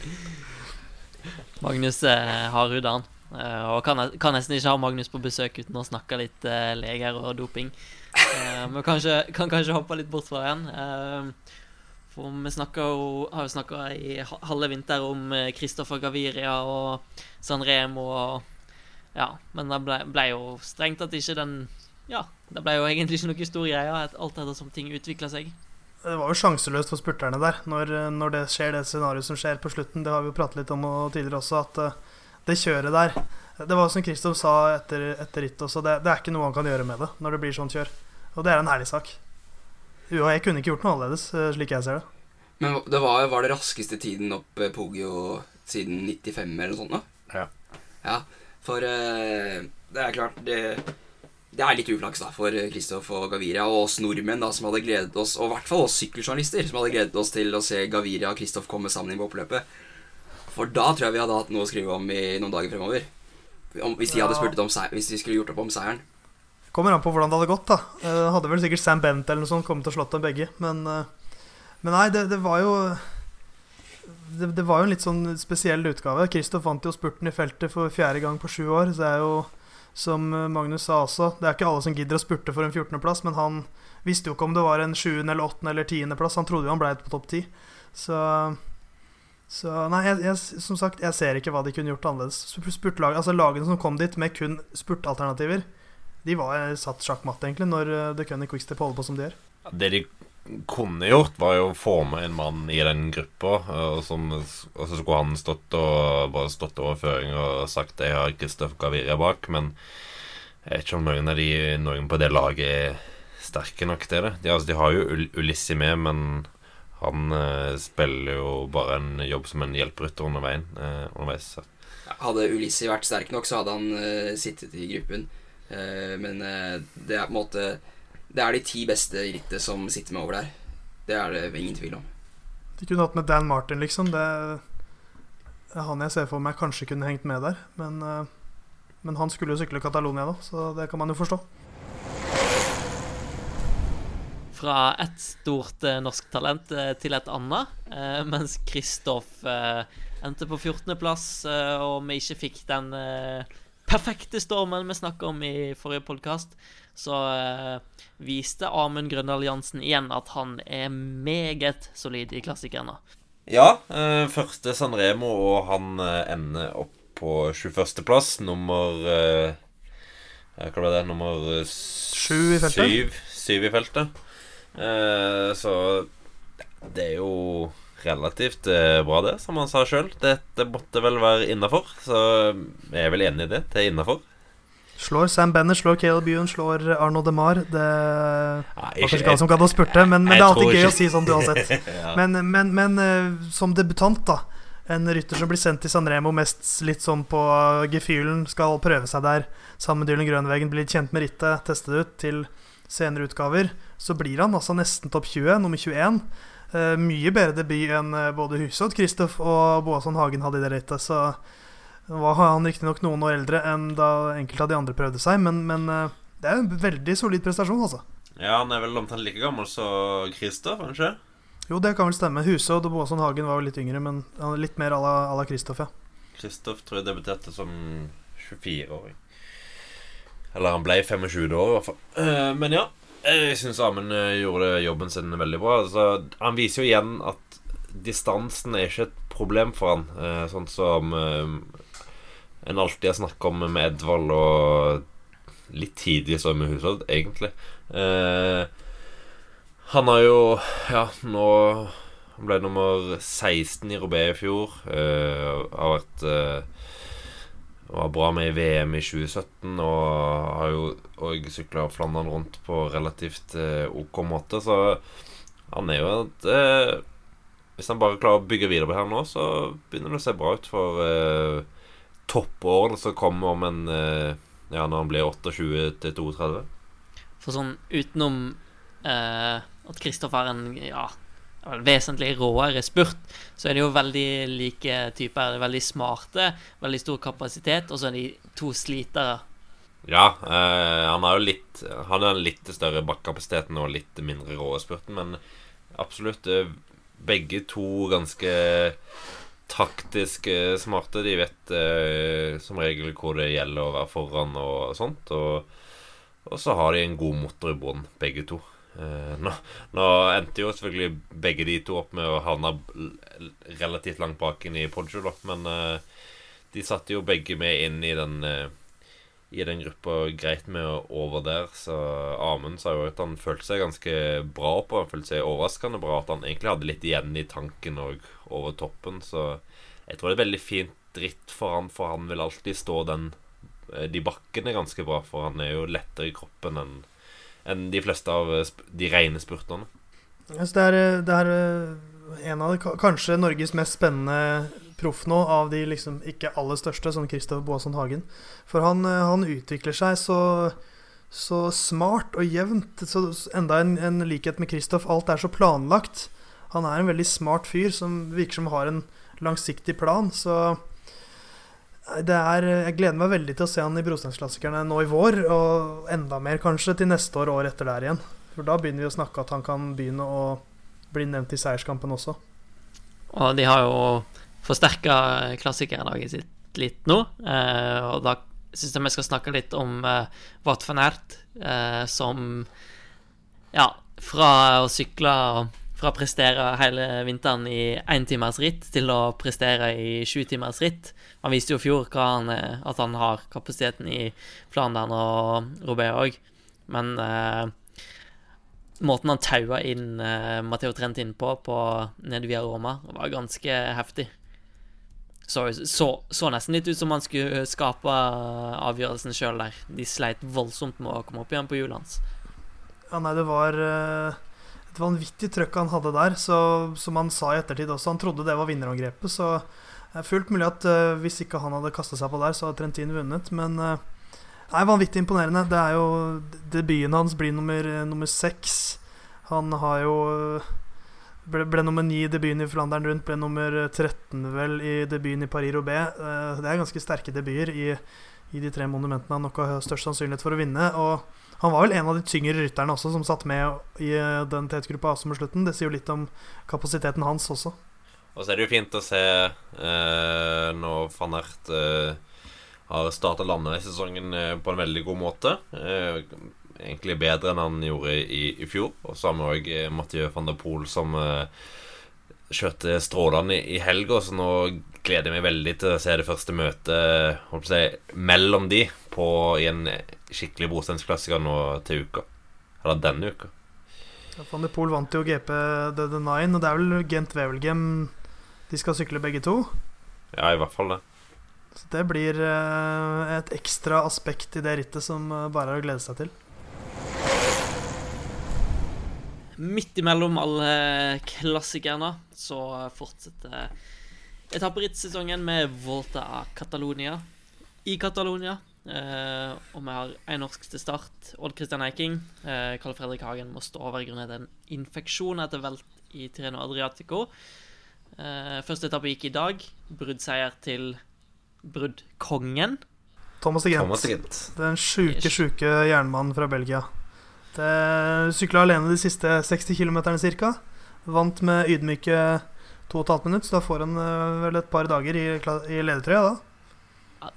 Magnus eh, har han. Eh, og kan, kan nesten ikke ha Magnus på besøk uten å snakke litt eh, leger og doping. Eh, men kan kanskje hoppe litt bort fra den. Eh, for vi jo, har jo snakka i halve vinter om Christoffer Gaviria og San Remo og Ja, men det ble, ble jo strengt tatt ikke den Ja, det ble jo egentlig ikke noe stor greie, alt etter som ting utvikla seg. Det var jo sjanseløst for spurterne der, når, når det skjer, det scenarioet som skjer på slutten. Det har vi jo pratet litt om tidligere også, at eh, det kjøret der Det var som Kristoff sa etter, etter rittet også, det, det er ikke noe han kan gjøre med det når det blir sånt kjør. Og det er en herlig sak. UAE kunne ikke gjort noe annerledes, eh, slik jeg ser det. Men det var, var det raskeste tiden opp Pogio siden 95 eller noe sånt? da? Ja. Ja, for uh, det er klart det, det er litt uflaks da for Kristoff og Gaviria og oss nordmenn da som hadde gledet oss, og i hvert fall oss sykkeljournalister som hadde gledet oss til å se Gaviria og Kristoff komme sammen i oppløpet. For da tror jeg vi hadde hatt noe å skrive om i noen dager fremover. Om, hvis de hadde spurt om seier, hvis de skulle gjort opp om seieren. Kommer an på hvordan det hadde gått, da. Eh, hadde vel sikkert Sam Bent eller noe sånt kommet å slått dem begge, men eh, Men nei, det, det var jo det, det var jo en litt sånn spesiell utgave. Kristoff vant jo spurten i feltet for fjerde gang på sju år. Så det er jo, som Magnus sa også, det er ikke alle som gidder å spurte for en 14.-plass, men han visste jo ikke om det var en 7. eller 8. eller 10.-plass. Han trodde jo han ble på topp 10. Så så nei, jeg, jeg, som sagt, jeg ser ikke hva de kunne gjort annerledes. Sp- Spurtlag, altså Lagene som kom dit med kun spurtalternativer, de var satt sjakkmatt, egentlig, når uh, The Cunny Quickstep holder på som de gjør. Det de kunne gjort, var jo å få med en mann i den gruppa, som, og så skulle han stått og bare stått over føring og sagt jeg har Kristoff Gaviria bak, men jeg vet ikke om noen av de noen på det laget er sterke nok til det. De, altså, de har jo Ul Ulissi med, men han eh, spiller jo bare en jobb som en hjelperytter underveien, eh, underveis. Så. Hadde Ulissi vært sterk nok, så hadde han eh, sittet i gruppen. Eh, men eh, det er på en måte Det er de ti beste i rittet som sitter med over der. Det er det ingen tvil om. De kunne hatt med Dan Martin, liksom. Det er han jeg ser for meg kanskje kunne hengt med der. Men, uh, men han skulle jo sykle Catalonia, da, så det kan man jo forstå. Fra ett stort eh, norsk talent eh, til et annet, eh, mens Kristoff endte på 14.-plass, eh, og vi ikke fikk den perfekte stormen vi snakka om i forrige podkast, så uh, viste Amund Grøndal Jansen igjen at han er meget solid i klassikerne. Ja, uh, første Sanremo, og han uh, ender opp på 21.-plass. Nummer eh, Hva var det? Nummer syv i feltet. Syv, syv i feltet. Eh, så det er jo relativt eh, bra, det, som han sa sjøl. Dette måtte vel være innafor, så jeg er vel enig i det. Det er innafor. Slår Sam Bennett, slår Caleb Ewan, slår Arno DeMar. Det Ja, var kanskje ikke alle som gadd å spurte, men, men det er alltid gøy ikke- å si sånn uansett. ja. Men, men, men eh, som debutant, da. En rytter som blir sendt til Sanremo mest litt sånn på gefühlen, skal prøve seg der sammen med Dylan Grønvegen, bli kjent med rittet, teste det ut til senere utgaver. Så blir han altså nesten topp 20, nummer 21. Uh, mye bedre debut enn eh, både Husodd, Kristoff og Boasson Hagen hadde i det rittet. Så var han riktignok noen år eldre enn da enkelte av de andre prøvde seg, men, men uh, det er en veldig solid prestasjon, altså. ja, han er vel omtrent like gammel som Kristoff, kanskje? Jo, det kan vel stemme. Husodd og Boasson Hagen var jo litt yngre, men litt mer à la Kristoff, ja. Kristoff tror jeg debuterte som 24-åring. Eller han ble 25 år, i hvert fall. Uh, men ja, jeg syns Amund eh, gjorde jobben sin veldig bra. Altså, han viser jo igjen at distansen er ikke et problem for han. Uh, sånn som uh, en alltid har snakket om med Edvald, og litt tidlig så med Hushovd, egentlig. Han har jo Ja, nå Han ble nummer 16 i Robé i fjor. Uh, har vært var bra med i VM i 2017 og har jo òg sykla Flandern rundt på relativt eh, ok måte, så han er jo at eh, Hvis han bare klarer å bygge videre på her nå, så begynner det å se bra ut for eh, toppårene som kommer om en eh, Ja, når han blir 28 til 32. For sånn utenom eh, at Kristoff er en ja, vesentlig råere spurt, så er de jo veldig like typer. Er veldig smarte, veldig stor kapasitet, og så er de to slitere. Ja, eh, han har jo litt Han har litt større bakkapasiteten og litt mindre rå spurten, men absolutt eh, begge to ganske taktisk smarte. De vet eh, som regel hvor det gjelder å være foran og sånt. Og, og så har de en god motor i bånn, begge to. Eh, nå, nå, endte jo selvfølgelig begge de to opp med å havne relativt langt bak inn i Poggio. Men uh, de satte jo begge med inn i den uh, i den gruppa greit med å over der. Så Amund sa jo at han følte seg ganske bra på Han følte seg overraskende bra. At han egentlig hadde litt igjen i tanken og over toppen. Så jeg tror det er veldig fint dritt for han, for han vil alltid stå den de bakkene ganske bra. For han er jo lettere i kroppen enn enn de fleste av de rene spurterne. Så det, er, det er en av de, kanskje Norges mest spennende proff nå, av de liksom ikke aller største, som Kristoffer Boasson Hagen. For han, han, utvikler seg så, så smart og jevnt. Så enda en, en likhet med Kristoff. Alt er så planlagt. Han er en veldig smart fyr som virker som har en langsiktig plan. Så er, jeg gleder meg veldig til å se han i Brosteinsklassikerne nå i vår, og enda mer kanskje til neste år og året etter der igjen. For da begynner vi å snakke at han kan begynne å bli nevnt i seierskampen også. Og de har jo forsterka klassikerlaget sitt litt nå, eh, og da syns jeg vi skal snakke litt om eh, Ert, eh, som ja, fra å sykle fra å prestere hele vinteren i éntimers ritt til å prestere i sjutimers ritt. Han viste jo i fjor han, at han har kapasiteten i Flandern og Robert òg, men eh, måten han taua inn eh, Matteo Trentin på, på nede via Roma, var ganske heftig. Så, så, så, nesten litt ut som han skulle skape avgjørelsen sjøl der. De sleit voldsomt med å komme opp igjen på hjulet hans. Ja, nei, det var uh, et vanvittig trøkk han hadde der. Så, som han sa i ettertid også, han trodde det var vinnerangrepet. Så det er fullt mulig at uh, hvis ikke han hadde kasta seg på der, så hadde Trentin vunnet. Men det er vanvittig imponerende. Det er jo Debuten hans blir nummer, nummer seks. Han har jo ble, ble, nummer ni i debuten i Flandern rundt, ble nummer 13 vel i debuten i Paris-Roubais. Uh, det er ganske sterke debuter i, i, de tre monumentene han nok har størst sannsynlighet for å vinne. Og han var vel en av de tyngre rytterne også som satt med i uh, den tetgruppa også med slutten. Det sier jo litt om kapasiteten hans også. Og så er det jo fint å se eh, når van Ert har starta landeveissesongen på en veldig god måte egentlig bedre enn han gjorde i, i fjor. Og så har vi òg eh, Mathieu van der Poel som uh, kjørte strålende i, i helga, så nå gleder jeg meg veldig til å se det første møtet si, mellom de på, i en skikkelig brosteinsklassiker nå til uka. Eller denne uka. Ja, van de Poel vant jo GP The, The Nine, og det er vel Gent Wevelgem de skal sykle begge to? Ja, i hvert fall det. Så det blir uh, et ekstra aspekt i det rittet som uh, bare er å glede seg til. Midt imellom alle klassikerne så fortsetter etapperittsesongen med Volta a Catalonia i Catalonia. Eh, og vi har en norsk til start. Odd Christian Eiking. Uh, Karl Fredrik Hagen må stå over grunnet en infeksjon etter velt i Tireno Adriatico. Uh, første etappe gikk i dag. Bruddseier til bruddkongen. Thomas de Gent. Den sjuke, sjuke jernmannen fra Belgia. Sykla alene de siste 60 km ca. Vant med ydmyke 2,5 minutter, så da får han vel et par dager i, i ledertrøya da.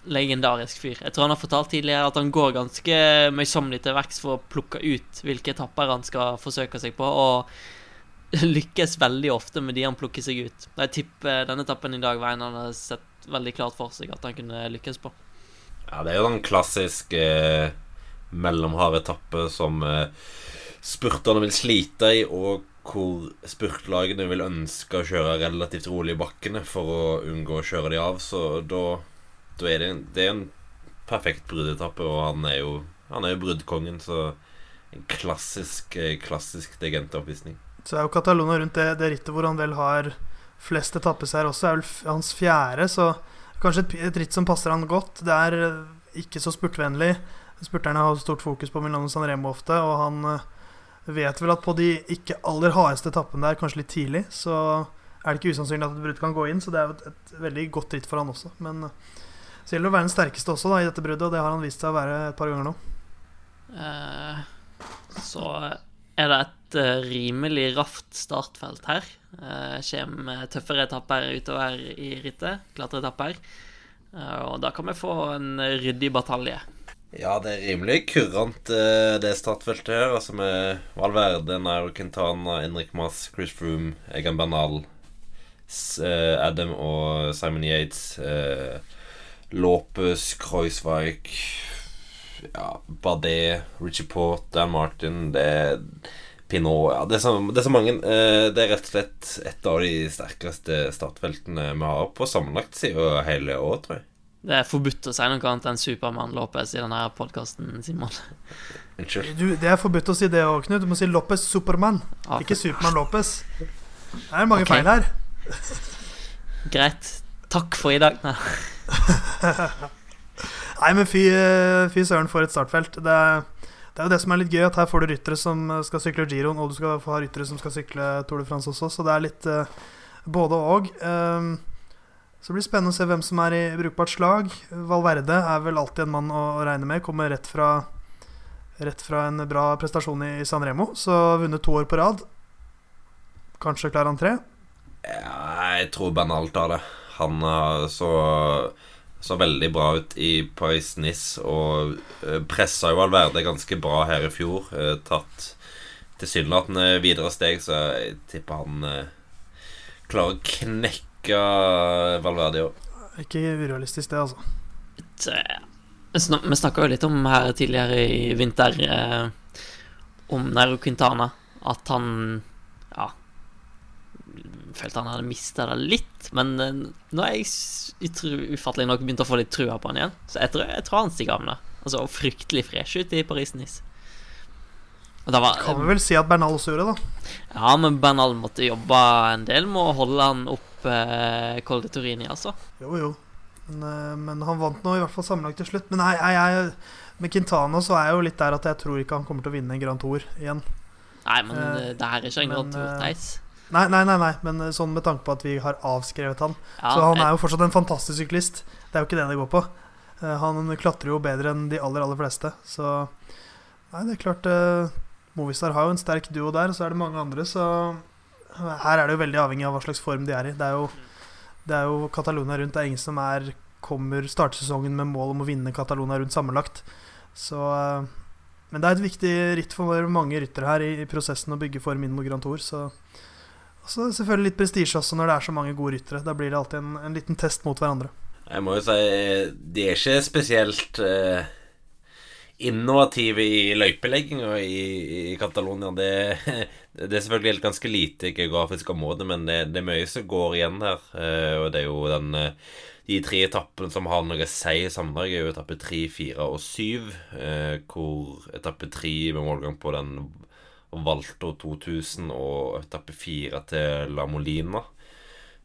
Legendarisk fyr. Jeg tror han har fortalt tidligere at han går ganske møysommelig til verks for å plukke ut hvilke etapper han skal forsøke seg på, og lykkes veldig ofte med de han plukker seg ut. Jeg tipper denne etappen i dag var en han har sett veldig klart for seg at han kunne lykkes på. Ja, det er jo den klassiske eh mellomhard etappe som eh, spurterne vil slite i, og hvor spurtlagene vil ønske å kjøre relativt rolig i bakkene for å unngå å kjøre de av. Så da, da det, det er en perfekt bruddetappe, og han er jo Han er jo bruddkongen, så en klassisk, eh, klassisk degenteoppvisning. Så er jo Catalona rundt det, det rittet hvor han vel har flest etappeseier også, er vel hans fjerde, så kanskje et, et ritt som passer han godt. Det er eh, ikke så spurtvennlig. Spurterne har stort fokus på Milano San Remo ofte, og han eh, vet vel at på de ikke aller hardeste etappene der, kanskje litt tidlig, så er det ikke usannsynlig at et brudd kan gå inn. Så det er jo et, et veldig godt ritt for han også. Men Så gjelder det å være den sterkeste også da, i dette bruddet, og det har han vist seg å være et par ganger nå. Uh, så er det et uh, rimelig raft startfelt her. Uh, Kommer tøffere etapper utover i rittet, klatreetapper. Uh, og da kan vi få en ryddig batalje. Ja, det er rimelig kurant, eh, det startfeltet her. Altså med Valverde, Nairo Quintana, Henrik Mas, Chris Froome, Egan Bernal, eh, Adam og Simon Yates, eh, Lopez, Kreuzweig, ja, Bardet, Richie Port, Dan Martin Det Pinot ja, det, er så, det er så mange. Eh, det er rett og slett et av de sterkeste startfeltene vi har på sammenlagt siden hele året, tror jeg. Det er forbudt å si noe annet enn Supermann Lopez i denne podkasten, Simon. Unnskyld. Du, det er forbudt å si det òg, Knut. Du må si Lopez Supermann, Ja, ikke Supermann Lopez. Det er mange okay. feil her. Greit. Takk for i dag. Nei. Nei, men fy, eh, fy søren for et startfelt. Det er, det er jo det som er litt gøy, at her får du ryttere som eh, skal sykle Giroen, og du skal få ha ryttere som skal sykle Tour de France også, så det er litt uh, både og. Um, så det blir spennende å se hvem som er i brukbart slag. Valverde er vel alltid en mann å, regne med. Kommer rett fra, rett fra en bra prestasjon i, i San Remo, så vunnet to år på rad. Kanskje klarer han tre. Ja, jeg tror Bernal tar det. Han så, så veldig bra ut i Paris-Nice og eh, pressa jo Valverde ganske bra her i fjor. Eh, Tatt tilsynelatende videre steg, så jeg tipper han eh, klarer å knekke Valverde òg. Ikke urealistisk, det, altså. Eh, Vi snakka jo litt om her tidligere i vinter eh, om Nero Quintana. At han følte han hadde mista det litt. Men eh, nå har jeg ufattelig nok begynt å få litt trua på han igjen. Så jeg tror, jeg tror han stiger av med det. Altså fryktelig fresh ut i Paris-Nice. Og var Kan vi vel si at Bernal også gjorde det, da. Ja, men Bernal måtte jobbe en del med å holde han opp eh, Col de Turini, altså. Jo, jo. Men, eh, men han vant nå i hvert fall sammenlagt til slutt. Men jeg, jeg, med Quintana så er jeg jo litt der at jeg tror ikke han kommer til å vinne en Grand Tour igjen. Nei, men Eh, eh, det her er ikke en Grand Tour, Theis. Nei, nei, nei, nei, men eh, sånn med tanke på at vi har avskrevet han. Ja, så han er jo fortsatt en fantastisk syklist. Det er jo ikke det det går på. Eh, Han klatrer jo bedre enn de aller, aller fleste. Så nei, det er klart eh, Movistar har jo en sterk duo der, og så er det mange andre, så her er det jo veldig avhengig av hva slags form de er i. Det er jo, det er jo Catalonia rundt. Det er ingen som er kommer startsesongen med mål om å vinne Catalonia rundt sammenlagt. Så eh, Men det er et viktig ritt for mange ryttere her i, i prosessen å bygge form inn mot Grand Tour, så så selvfølgelig litt prestisje også når det er så mange gode ryttere. Da blir det alltid en, en liten test mot hverandre. Jeg må jo si de er ikke spesielt eh, innovative i løypelegginga i, i Catalonia. Det, det er selvfølgelig et ganske lite geografisk område, men det, det er mye som går igjen her. Eh, og det er jo den eh, De tre etappene som har noe å si i sammendrag, er jo etappe tre, fire og syv. Eh, hvor etappe tre med målgang på den Valto 2000 og etappe fire til La Molina.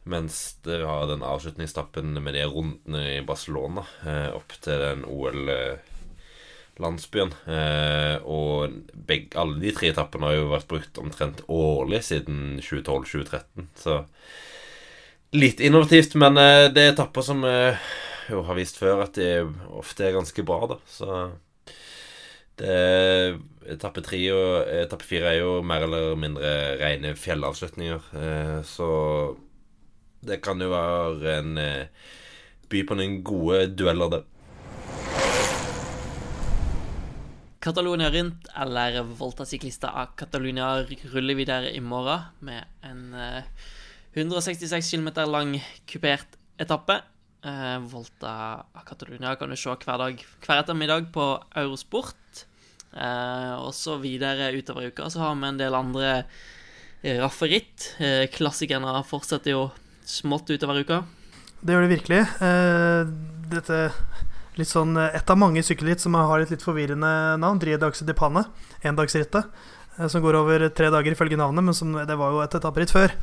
Mens det har den avslutningstappen med de rundene i Barcelona eh, opp til den OL-landsbyen. Eh, og begge, alle de tre etappene har jo vært brukt omtrent årlig siden 2012-2013. Så litt innovativt, men eh, det er etapper som jo har vist før at de ofte er ganske bra, da. Så det Etappe tre og etappe fire er jo mer eller mindre rene fjellavslutninger. Eh, så det kan jo være en eh, by på noen gode dueller, det. Catalonia rundt, eller Volta Ciclista av Catalonia ruller videre i morgen med en eh, 166 km lang kupert etappe. Eh, Volta av Catalonia kan du se hver dag hver ettermiddag på Eurosport. Eh, og så videre utover uka så har vi en del andre rafferitt. Eh, klassikerne fortsetter jo smått utover uka. Det gjør det virkelig. Eh, dette litt sånn eh, Et av mange sykkelritt som har et litt forvirrende navn. Driedags de Panne. Endagsrittet. Eh, som går over tre dager ifølge navnet, men som, det var jo et etapperitt før.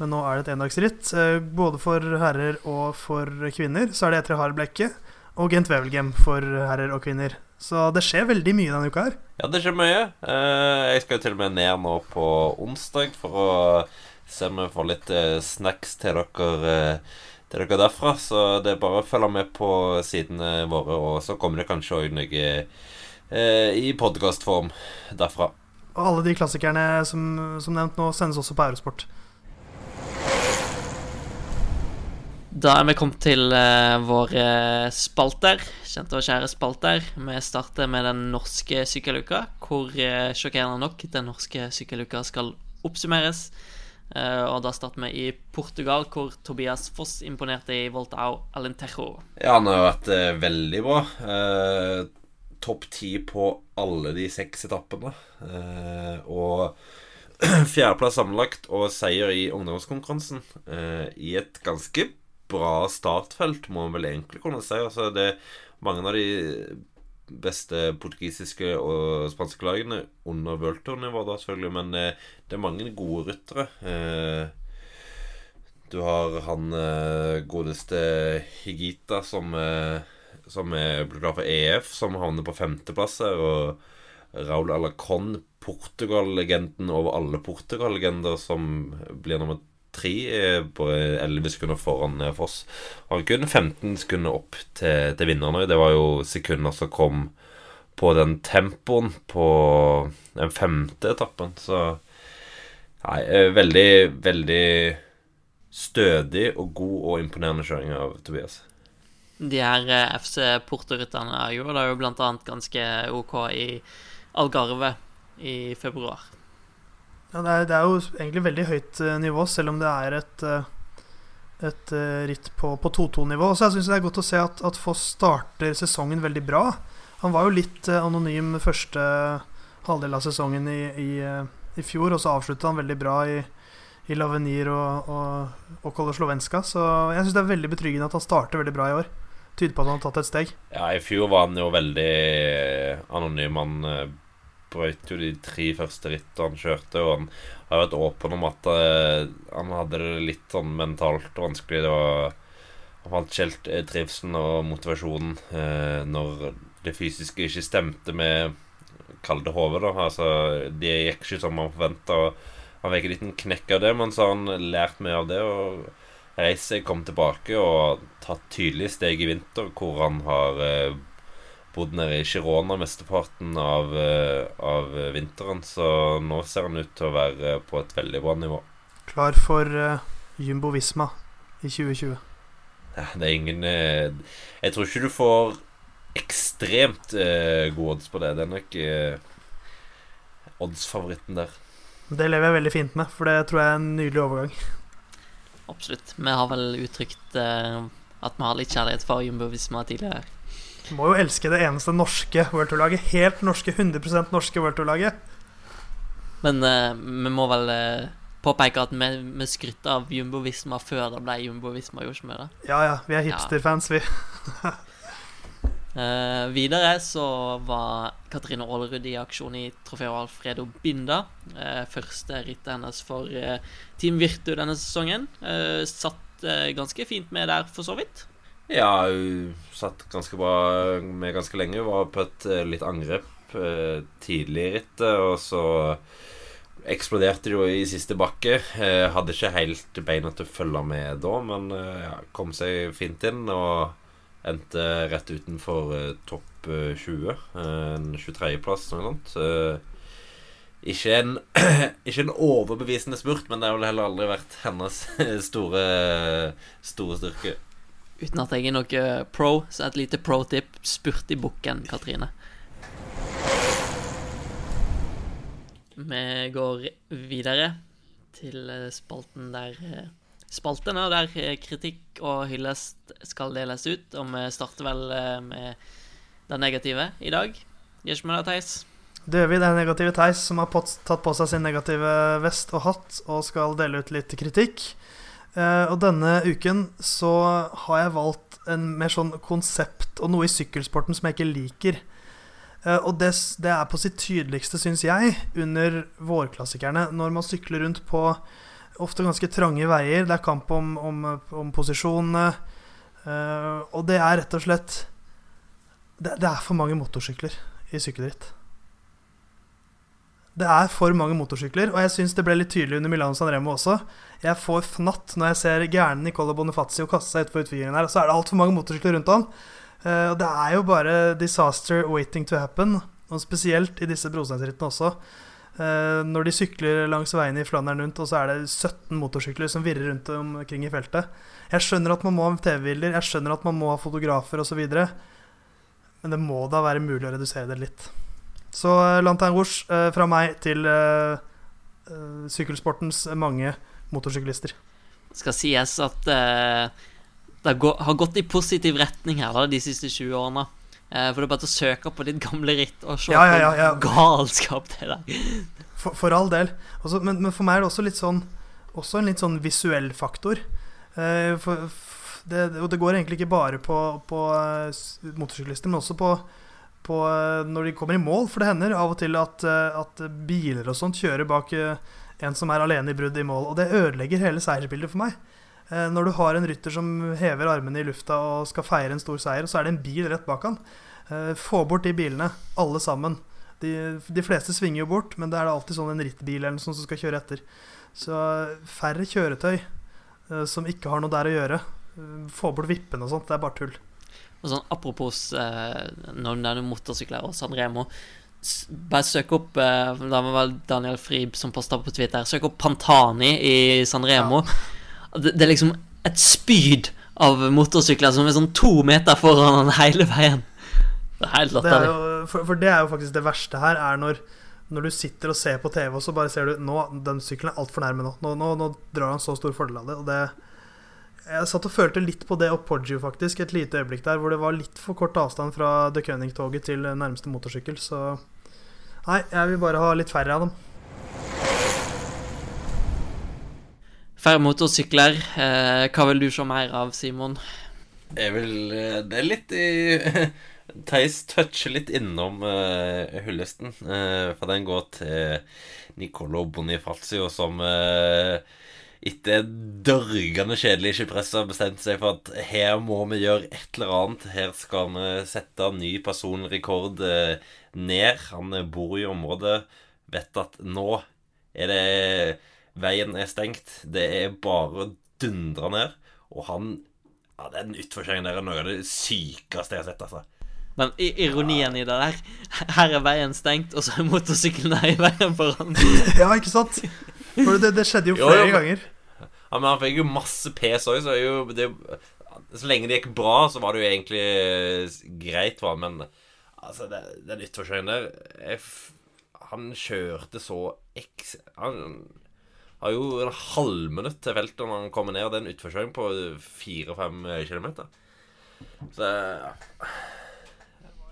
Men nå er det et endagsritt. Eh, både for herrer og for kvinner. Så er det Etre Harblekke og Gent Wevelgem for herrer og kvinner. Så det skjer veldig mye denne uka her. Ja, det skjer mye. Eh, jeg skal til og med ned nå på onsdag for å se om jeg får litt eh, snacks til dere eh, til dere derfra. Så det er bare å følge med på sidene våre, og så kommer det kanskje òg noe eh, i podkastform derfra. Og alle de klassikerne som, som nevnt nå, sendes også på Eurosport. Da er vi kommet til uh, våre spalter. Kjente og kjære spalter. Vi starter med den norske sykkeluka, hvor uh, sjokkerende nok den norske sykkeluka skal oppsummeres. Uh, og da starter vi i Portugal, hvor Tobias Foss imponerte i Voltao Alentejo. Ja, han har vært uh, veldig bra. Uh, Topp ti på alle de seks etappene. og fjerdeplass sammenlagt og seier i ungdomskonkurransen i et ganske bra startfelt, må man vel egentlig kunne si. Altså, det er mange av de beste portugisiske og spanske lagene under worldtour-nivå, da selvfølgelig, men det, det er mange gode ryttere. Eh, du har han eh, godeste Higita som, eh, som er blitt klar for EF, som havner på femteplass her, og Raul Alacon, Portugal-legenden over alle Portugal-legender, som blir nummer tre på 11 sekunder foran eh, Foss. Han kun 15 sekunder opp til, til vinnerne. Det var jo sekunder som kom på den tempoen på den femte etappen. Så nei, eh, veldig, veldig stødig og god og imponerende kjøring av Tobias. De her eh, FC Porto-rytterne gjorde det jo blant annet ganske OK i Algarve i februar. Ja, det er, det er, jo egentlig veldig høyt uh, nivå, selv om det er et, uh, et uh, ritt på, på 2-2-nivå. Så jeg syns det er godt å se at, at, Foss starter sesongen veldig bra. Han var jo litt anonym første halvdel av sesongen i, i, i fjor, og så avslutta han veldig bra i, i Lavenir og, og, og Koloslovenska. Så jeg syns det er veldig betryggende at han starter veldig bra i år. Tyder på at han har tatt et steg. Ja, i fjor var han jo veldig anonym. Han brøt jo de tre første rittene han kjørte, og han har vært åpen om at uh, han hadde det litt sånn mentalt vanskelig. Det var, han fant ikke helt eh, trivselen og motivasjonen uh, når det fysiske ikke stemte med kalde det hodet. Altså, det gikk ikke som han forventa. Han fikk en liten knekk av det, men så har han lært mer av det. og reist seg, kom tilbake og tatt tydelige steg i vinter, hvor han har uh, bodd nede i Girona mesteparten av, eh, av, vinteren, så nå ser han ut til å være på et veldig bra nivå. Klar for uh, Jumbo Visma i 2020. Ja, det er ingen uh, Jeg tror ikke du får ekstremt uh, gode odds på det. Det er nok oddsfavoritten der. Det lever jeg veldig fint med, for det tror jeg er en nydelig overgang. Absolutt. Vi har vel uttrykt at vi har litt kjærlighet for Jumbo Visma tidligere. Du må jo elske det eneste norske World Tour-laget. Helt norske, 100 norske World Tour-laget. Men uh, vi må vel uh, påpeke at vi, vi skrytte av Jumbo Visma før det ble Jumbo Visma, gjorde vi det? Ja ja, vi er hipsterfans, vi. uh, videre så var Katrine Aalerud i aksjon i Trofeo Alfredo Binda. første rittet hennes for Team Virtu denne sesongen. satt ganske fint med der, for så vidt. Ja, hun satt ganske bra med ganske lenge. Hun var på et eh, litt angrep eh, tidlig i rittet, og så eksploderte det jo i siste bakke. Eh, hadde ikke helt beina til å følge med da, men ja, kom seg fint inn og endte rett utenfor topp 20. En 23.-plass, noe sånt. Ikke en, ikke en, overbevisende spurt, men det har vel heller aldri vært hennes store, store styrke. Uten at jeg er noe pro, så et lite pro-tip. Spurt i bukken, Katrine. Vi går videre til spalten der Spaltene der kritikk og hyllest skal deles ut. Og vi starter vel med det negative i dag. Gjør ikke vi det, Theis? Det gjør vi. Det er negative Theis som har tatt på seg sin negative vest og hatt og skal dele ut litt kritikk. Uh, og denne uken så har jeg valgt en mer sånn konsept og noe i sykkelsporten som jeg ikke liker. Uh, og det, det, er på sitt tydeligste, syns jeg, under vårklassikerne. Når man sykler rundt på ofte ganske trange veier. Det er kamp om, om, om posisjonene. Uh, og det er rett og slett det, det, er for mange motorsykler i sykkelritt. Det er for mange motorsykler, og jeg syns det ble litt tydelig under Milano Sanremo også. Jeg får fnatt når jeg ser gærne Nicola Bonifazio kaste seg utfor utfyringen her. Så er det altfor mange motorsykler rundt han. Eh, og det er jo bare disaster waiting to happen. Og spesielt i disse brosteinsrittene også. Eh, når de sykler langs veiene i Flandern rundt, og så er det 17 motorsykler som virrer rundt omkring i feltet. Jeg skjønner at man må ha TV-bilder, jeg skjønner at man må ha fotografer osv. Men det må da være mulig å redusere det litt. Så uh, Lantern Rouge eh, fra meg til eh, eh, sykkelsportens mange motorsyklister. Det skal sies at eh, det har gått i positiv retning her da, de siste 20 årene. Eh, for det er bare å søke på ditt gamle ritt og se Ja, ja, ja, galskap det der. For, for all del. Også, men, men for meg er det også litt sånn Også en litt sånn visuell faktor. Eh, for, det, og det går egentlig ikke bare på, på eh, motorsyklister, men også på, på eh, når de kommer i mål. For det hender av og til at, eh, at biler og sånt kjører bak eh, en som er alene i brudd i mål. Og det ødelegger hele seiersbildet for meg. Når du har en rytter som hever armene i lufta og skal feire en stor seier, og så er det en bil rett bak han. Få bort de bilene, alle sammen. De, de fleste svinger jo bort, men det er det alltid sånn en rittbil eller noe sånt som skal kjøre etter. Så færre kjøretøy som ikke har noe der å gjøre. Få bort vippene og sånt. Det er bare tull. Og sånn apropos eh, når det er noen motorsykler og San Remo Bare søk opp eh, Da var vel Daniel Frib som posta på Twitter. Søk opp Pantani i San Remo. Det, det er liksom et spyd av motorsykler som er sånn to meter foran han hele veien. Det er helt Det er latterlig. for, for det er jo faktisk det verste her, er når, når du sitter og ser på TV, og så bare ser du Nå, den sykkelen er altfor nærme nå. Nå, nå. nå drar han så stor fordel av det. Og det Jeg satt og følte litt på det opp Poggio, faktisk, et lite øyeblikk der, hvor det var litt for kort avstand fra The König-toget til nærmeste motorsykkel, så Nei, jeg vil bare ha litt færre av dem. Færre motorsykler. Eh, hva vil du se mer av, Simon? Jeg vil eh, Det er litt i Theis toucher litt innom uh, hyllesten, uh, for den går til Nicolo Bonifazio, som uh, etter dørgende kjedelig skipress har bestemt seg for at her må vi gjøre et eller annet. Her skal vi sette en ny personrekord eh, ned. Han bor i området, vet at nå er det Veien er stengt. Det er bare å dundre ned. Og han ja, Den utforkjøringen der er noe av det sykeste jeg har sett. altså Men i- ironien i det der Her er veien stengt, og så er motorsykkelen her i veien foran. Ja, ikke sant? For det, det skjedde jo Jo, flere jo, men- ganger. Ja, Men han fikk jo masse pes òg, så er jo det, Så lenge det gikk bra, så var det jo egentlig eh, greit, hva, men altså, det, den utforkjøringen der jeg, Han kjørte så eks... Han har jo en halvminutt til feltet når han kommer ned den utforkjøringen på fire-fem kilometer. Så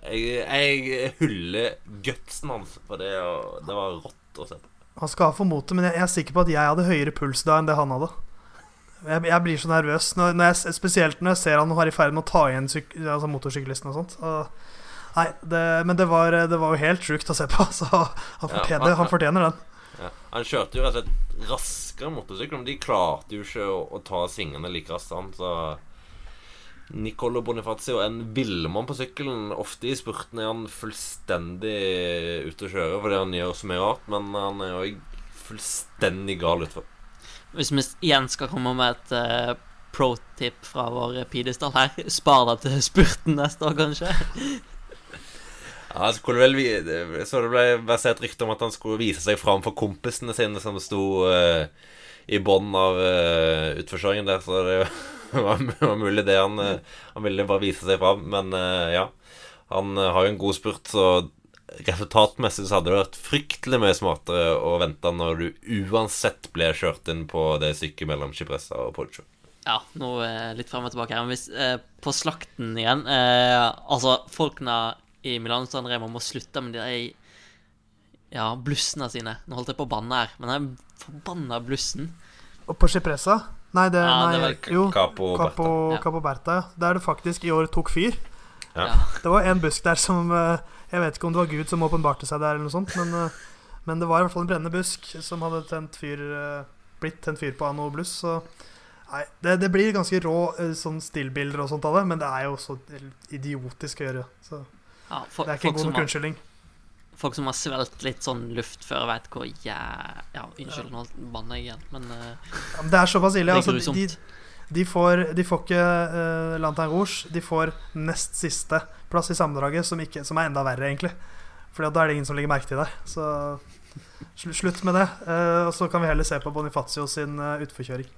jeg, jeg hyller gutsen hans for det, det var rått å se. Han skal ha for motet, men jeg er sikker på at jeg hadde høyere puls da enn det han hadde. Jeg, jeg blir så nervøs, når, når jeg, spesielt når jeg ser han var i ferd med å ta igjen syk, altså motorsyklisten og sånt. Og, nei, det, men det var, det var jo helt sjukt å se på, så han Ja, fortjener, han- han fortjener den. Ja. Han kjørte jo rett og slett raskere motorsykkel, men de klarte jo ikke å, å ta svingene like raskt. han, Så Nicolo Bonifazio er en villmann på sykkelen. Ofte i spurten er han fullstendig ute å kjøre fordi han gjør så mye rart, men han er jo fullstendig gal utfor. Hvis vi igjen skal komme med et uh, pro-tip fra vår pidestall her, spar deg til spurten neste år, kanskje. Ja, så, skulle vel vi- Så det ble versert rykte om at han skulle vise seg fram for kompisene sine som sto uh, i bånn av uh, utforkjøringen der, så det var, var mulig det han eh, Han ville bare vise seg fram, men uh, ja. Han eh, har jo en god spurt, så resultatmessig så hadde det vært fryktelig mye smartere å vente når du uansett ble kjørt inn på det stykket mellom Chipressa og Poggio. Ja, nå eh, litt frem og tilbake her. Men hvis, eh, på slakten igjen eh, Altså, folkene i Milano San Remo må slutte med de der ja, blussene sine. Nå holdt jeg på å banne her, men den forbanna blussen Og på Chipressa? Nei, det, Ja, nei det var jo, Capo Capo, Ja. Capo Berta. Der det faktisk i år tok fyr. Ja. Ja. Det var en busk der som eh, Jeg vet ikke om det var Gud som åpenbarte seg der, eller noe sånt, men, eh, men det var i hvert fall en brennende busk som hadde tent fyr, eh, blitt tent fyr på av noe bluss. Så nei, det, det blir ganske rå eh, sånn stillbilder og sånt av det, men det er jo så idiotisk å gjøre. Så Ja, for, det er ikke en god nok unnskyldning. folk som har svelget litt sånn luft før, vet hvor jæ... Ja, unnskyld, nå banner jeg igjen, men uh, Ja, men Det er såpass ille. Altså, de, de, får, de får ikke uh, Lantern Rouge. De får nest siste plass i sammendraget, som, ikke, som er enda verre, egentlig. Fordi da er det ingen som legger merke til deg. Så slutt med det. Eh, og så kan vi heller se på Bonifacio sin uh, utforkjøring.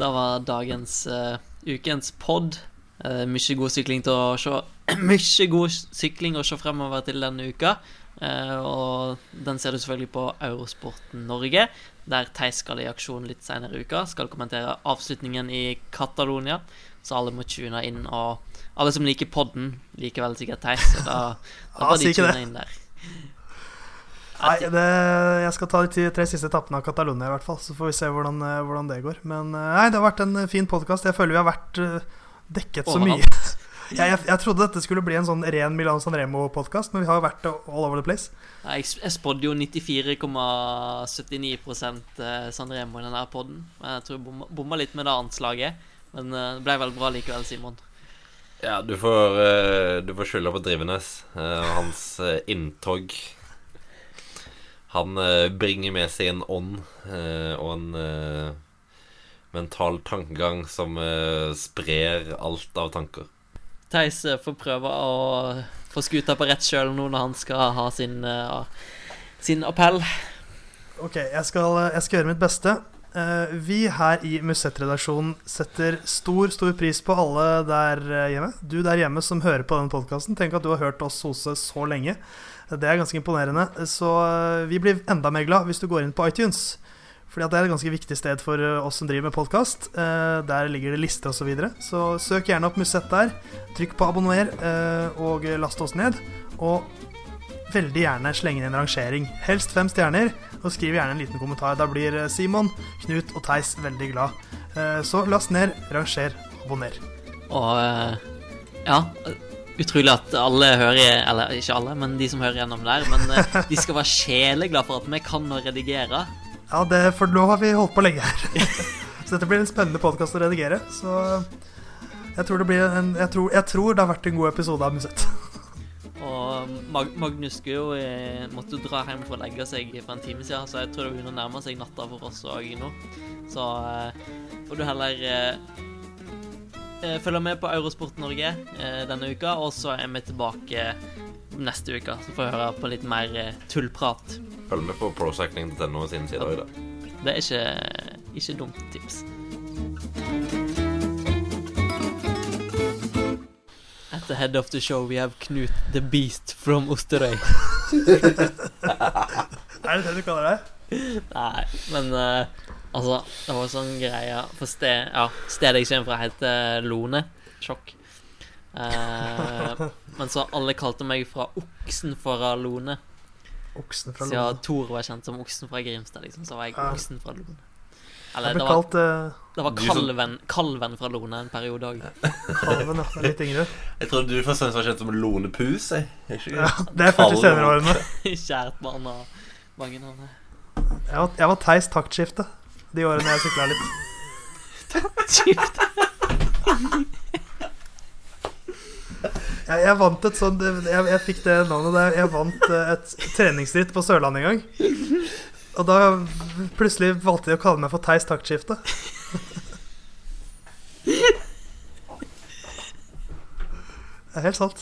Da var dagens uh, ukens pod. Uh, mye god sykling til å se Mye god sykling å se fremover til denne uka. Eh, og den ser du selvfølgelig på Eurosport Norge, der Theis skal i aksjon litt senere i uka. Skal kommentere avslutningen i Catalonia, så alle må tune inn. Og alle som liker podden, liker vel sikkert Theis, så da, da Ja, bør de tune inn der. Nei, det, jeg skal ta de tre siste etappene av Catalonia, i hvert fall. Så får vi se hvordan, eh, hvordan det går. Men eh, nei, det har vært en eh, fin podkast. Jeg føler vi har vært dekket så mye. Jeg, jeg, jeg trodde dette skulle bli en sånn ren Milan San Remo-podkast, men vi har jo vært all over the place. Ja, Jeg, jeg spådde jo 94,79 eh, San Remo i denne podden. Jeg tror jeg bomma litt med det anslaget, men eh, det ble vel bra likevel, Simon. Ja, du får, eh, du får skylda på Drivenes. eh, og hans inntog. Han bringer med seg en ånd eh, og en mental tankegang som sprer alt av tanker. Theis får prøve å få skuta på rett sjøl nå når han skal ha sin, sin appell. Ok, jeg skal, jeg skal gjøre mitt beste. Eh, vi her i Musett-redaksjonen setter stor stor pris på alle der eh, hjemme. Du der hjemme som hører på denne podkasten. Tenk at du har hørt oss hose så lenge. Det er ganske imponerende. Så eh, vi blir enda mer glad hvis du går inn på iTunes. Fordi det er et ganske viktig sted for oss som driver med podkast. Der ligger det lister osv. Så, videre. så søk gjerne opp Musett der. Trykk på abonner og last oss ned. Og veldig gjerne slenge inn en rangering. Helst fem stjerner. Og skriv gjerne en liten kommentar. Da blir eh, Simon, Knut og Theis veldig glad. Eh, Så last ned, ranger, abonner. Og eh, ja Utrolig at alle hører Eller ikke alle, men de som hører gjennom der. Men de skal være sjeleglade for at vi kan å redigere. Ja, det, for nå har vi holdt på lenge her. Så dette blir en spennende podkast å redigere. Så jeg tror, det blir en, jeg, tror, jeg tror det har vært en god episode av Musett. Mag Magnus skulle jo eh, måtte dra hjem for å legge seg for en time siden, så jeg tror det begynner å nærme seg natta for oss òg nå. Så eh, får du heller eh, følge med på Eurosport Norge denne uka, og så er vi tilbake neste uke. Så får vi høre på litt mer tullprat. Følg med på procycling.no sine sider i dag. Det er ikke, ikke dumt tips. At the head of the show we have Knut the Beast from Osterøy. Er det det du kaller det? Nei, men uh, altså Det var sånn greie For sted, ja, stedet jeg kommer fra, heter Lone. Sjokk. Uh, men så alle kalte meg fra Oksen fra Lone. Oksen fra Siden Lone. Thor var kjent som Oksen fra Grimstad, liksom, så var jeg. Oksen fra Lone. Eller det var, kalt eh, det var som- kalven, kalven fra Lone en periode òg. Kalven, ja. Litt yngre. Jeg trodde du fremst var kjent som Lone Pus. Jeg. Er ikke Ja, det er først i senere årene. Kjært barn og mange navn. Jeg var, jeg var Theis taktskifte de årene jeg sykla litt. Taktskifte? Jeg, jeg vant et sånt jeg, jeg fikk det navnet der. Jeg vant eh, et treningsritt på Sørlandet en gang. Og da plutselig valgte de å kalle meg for Theis taktskifte. Det er helt sant.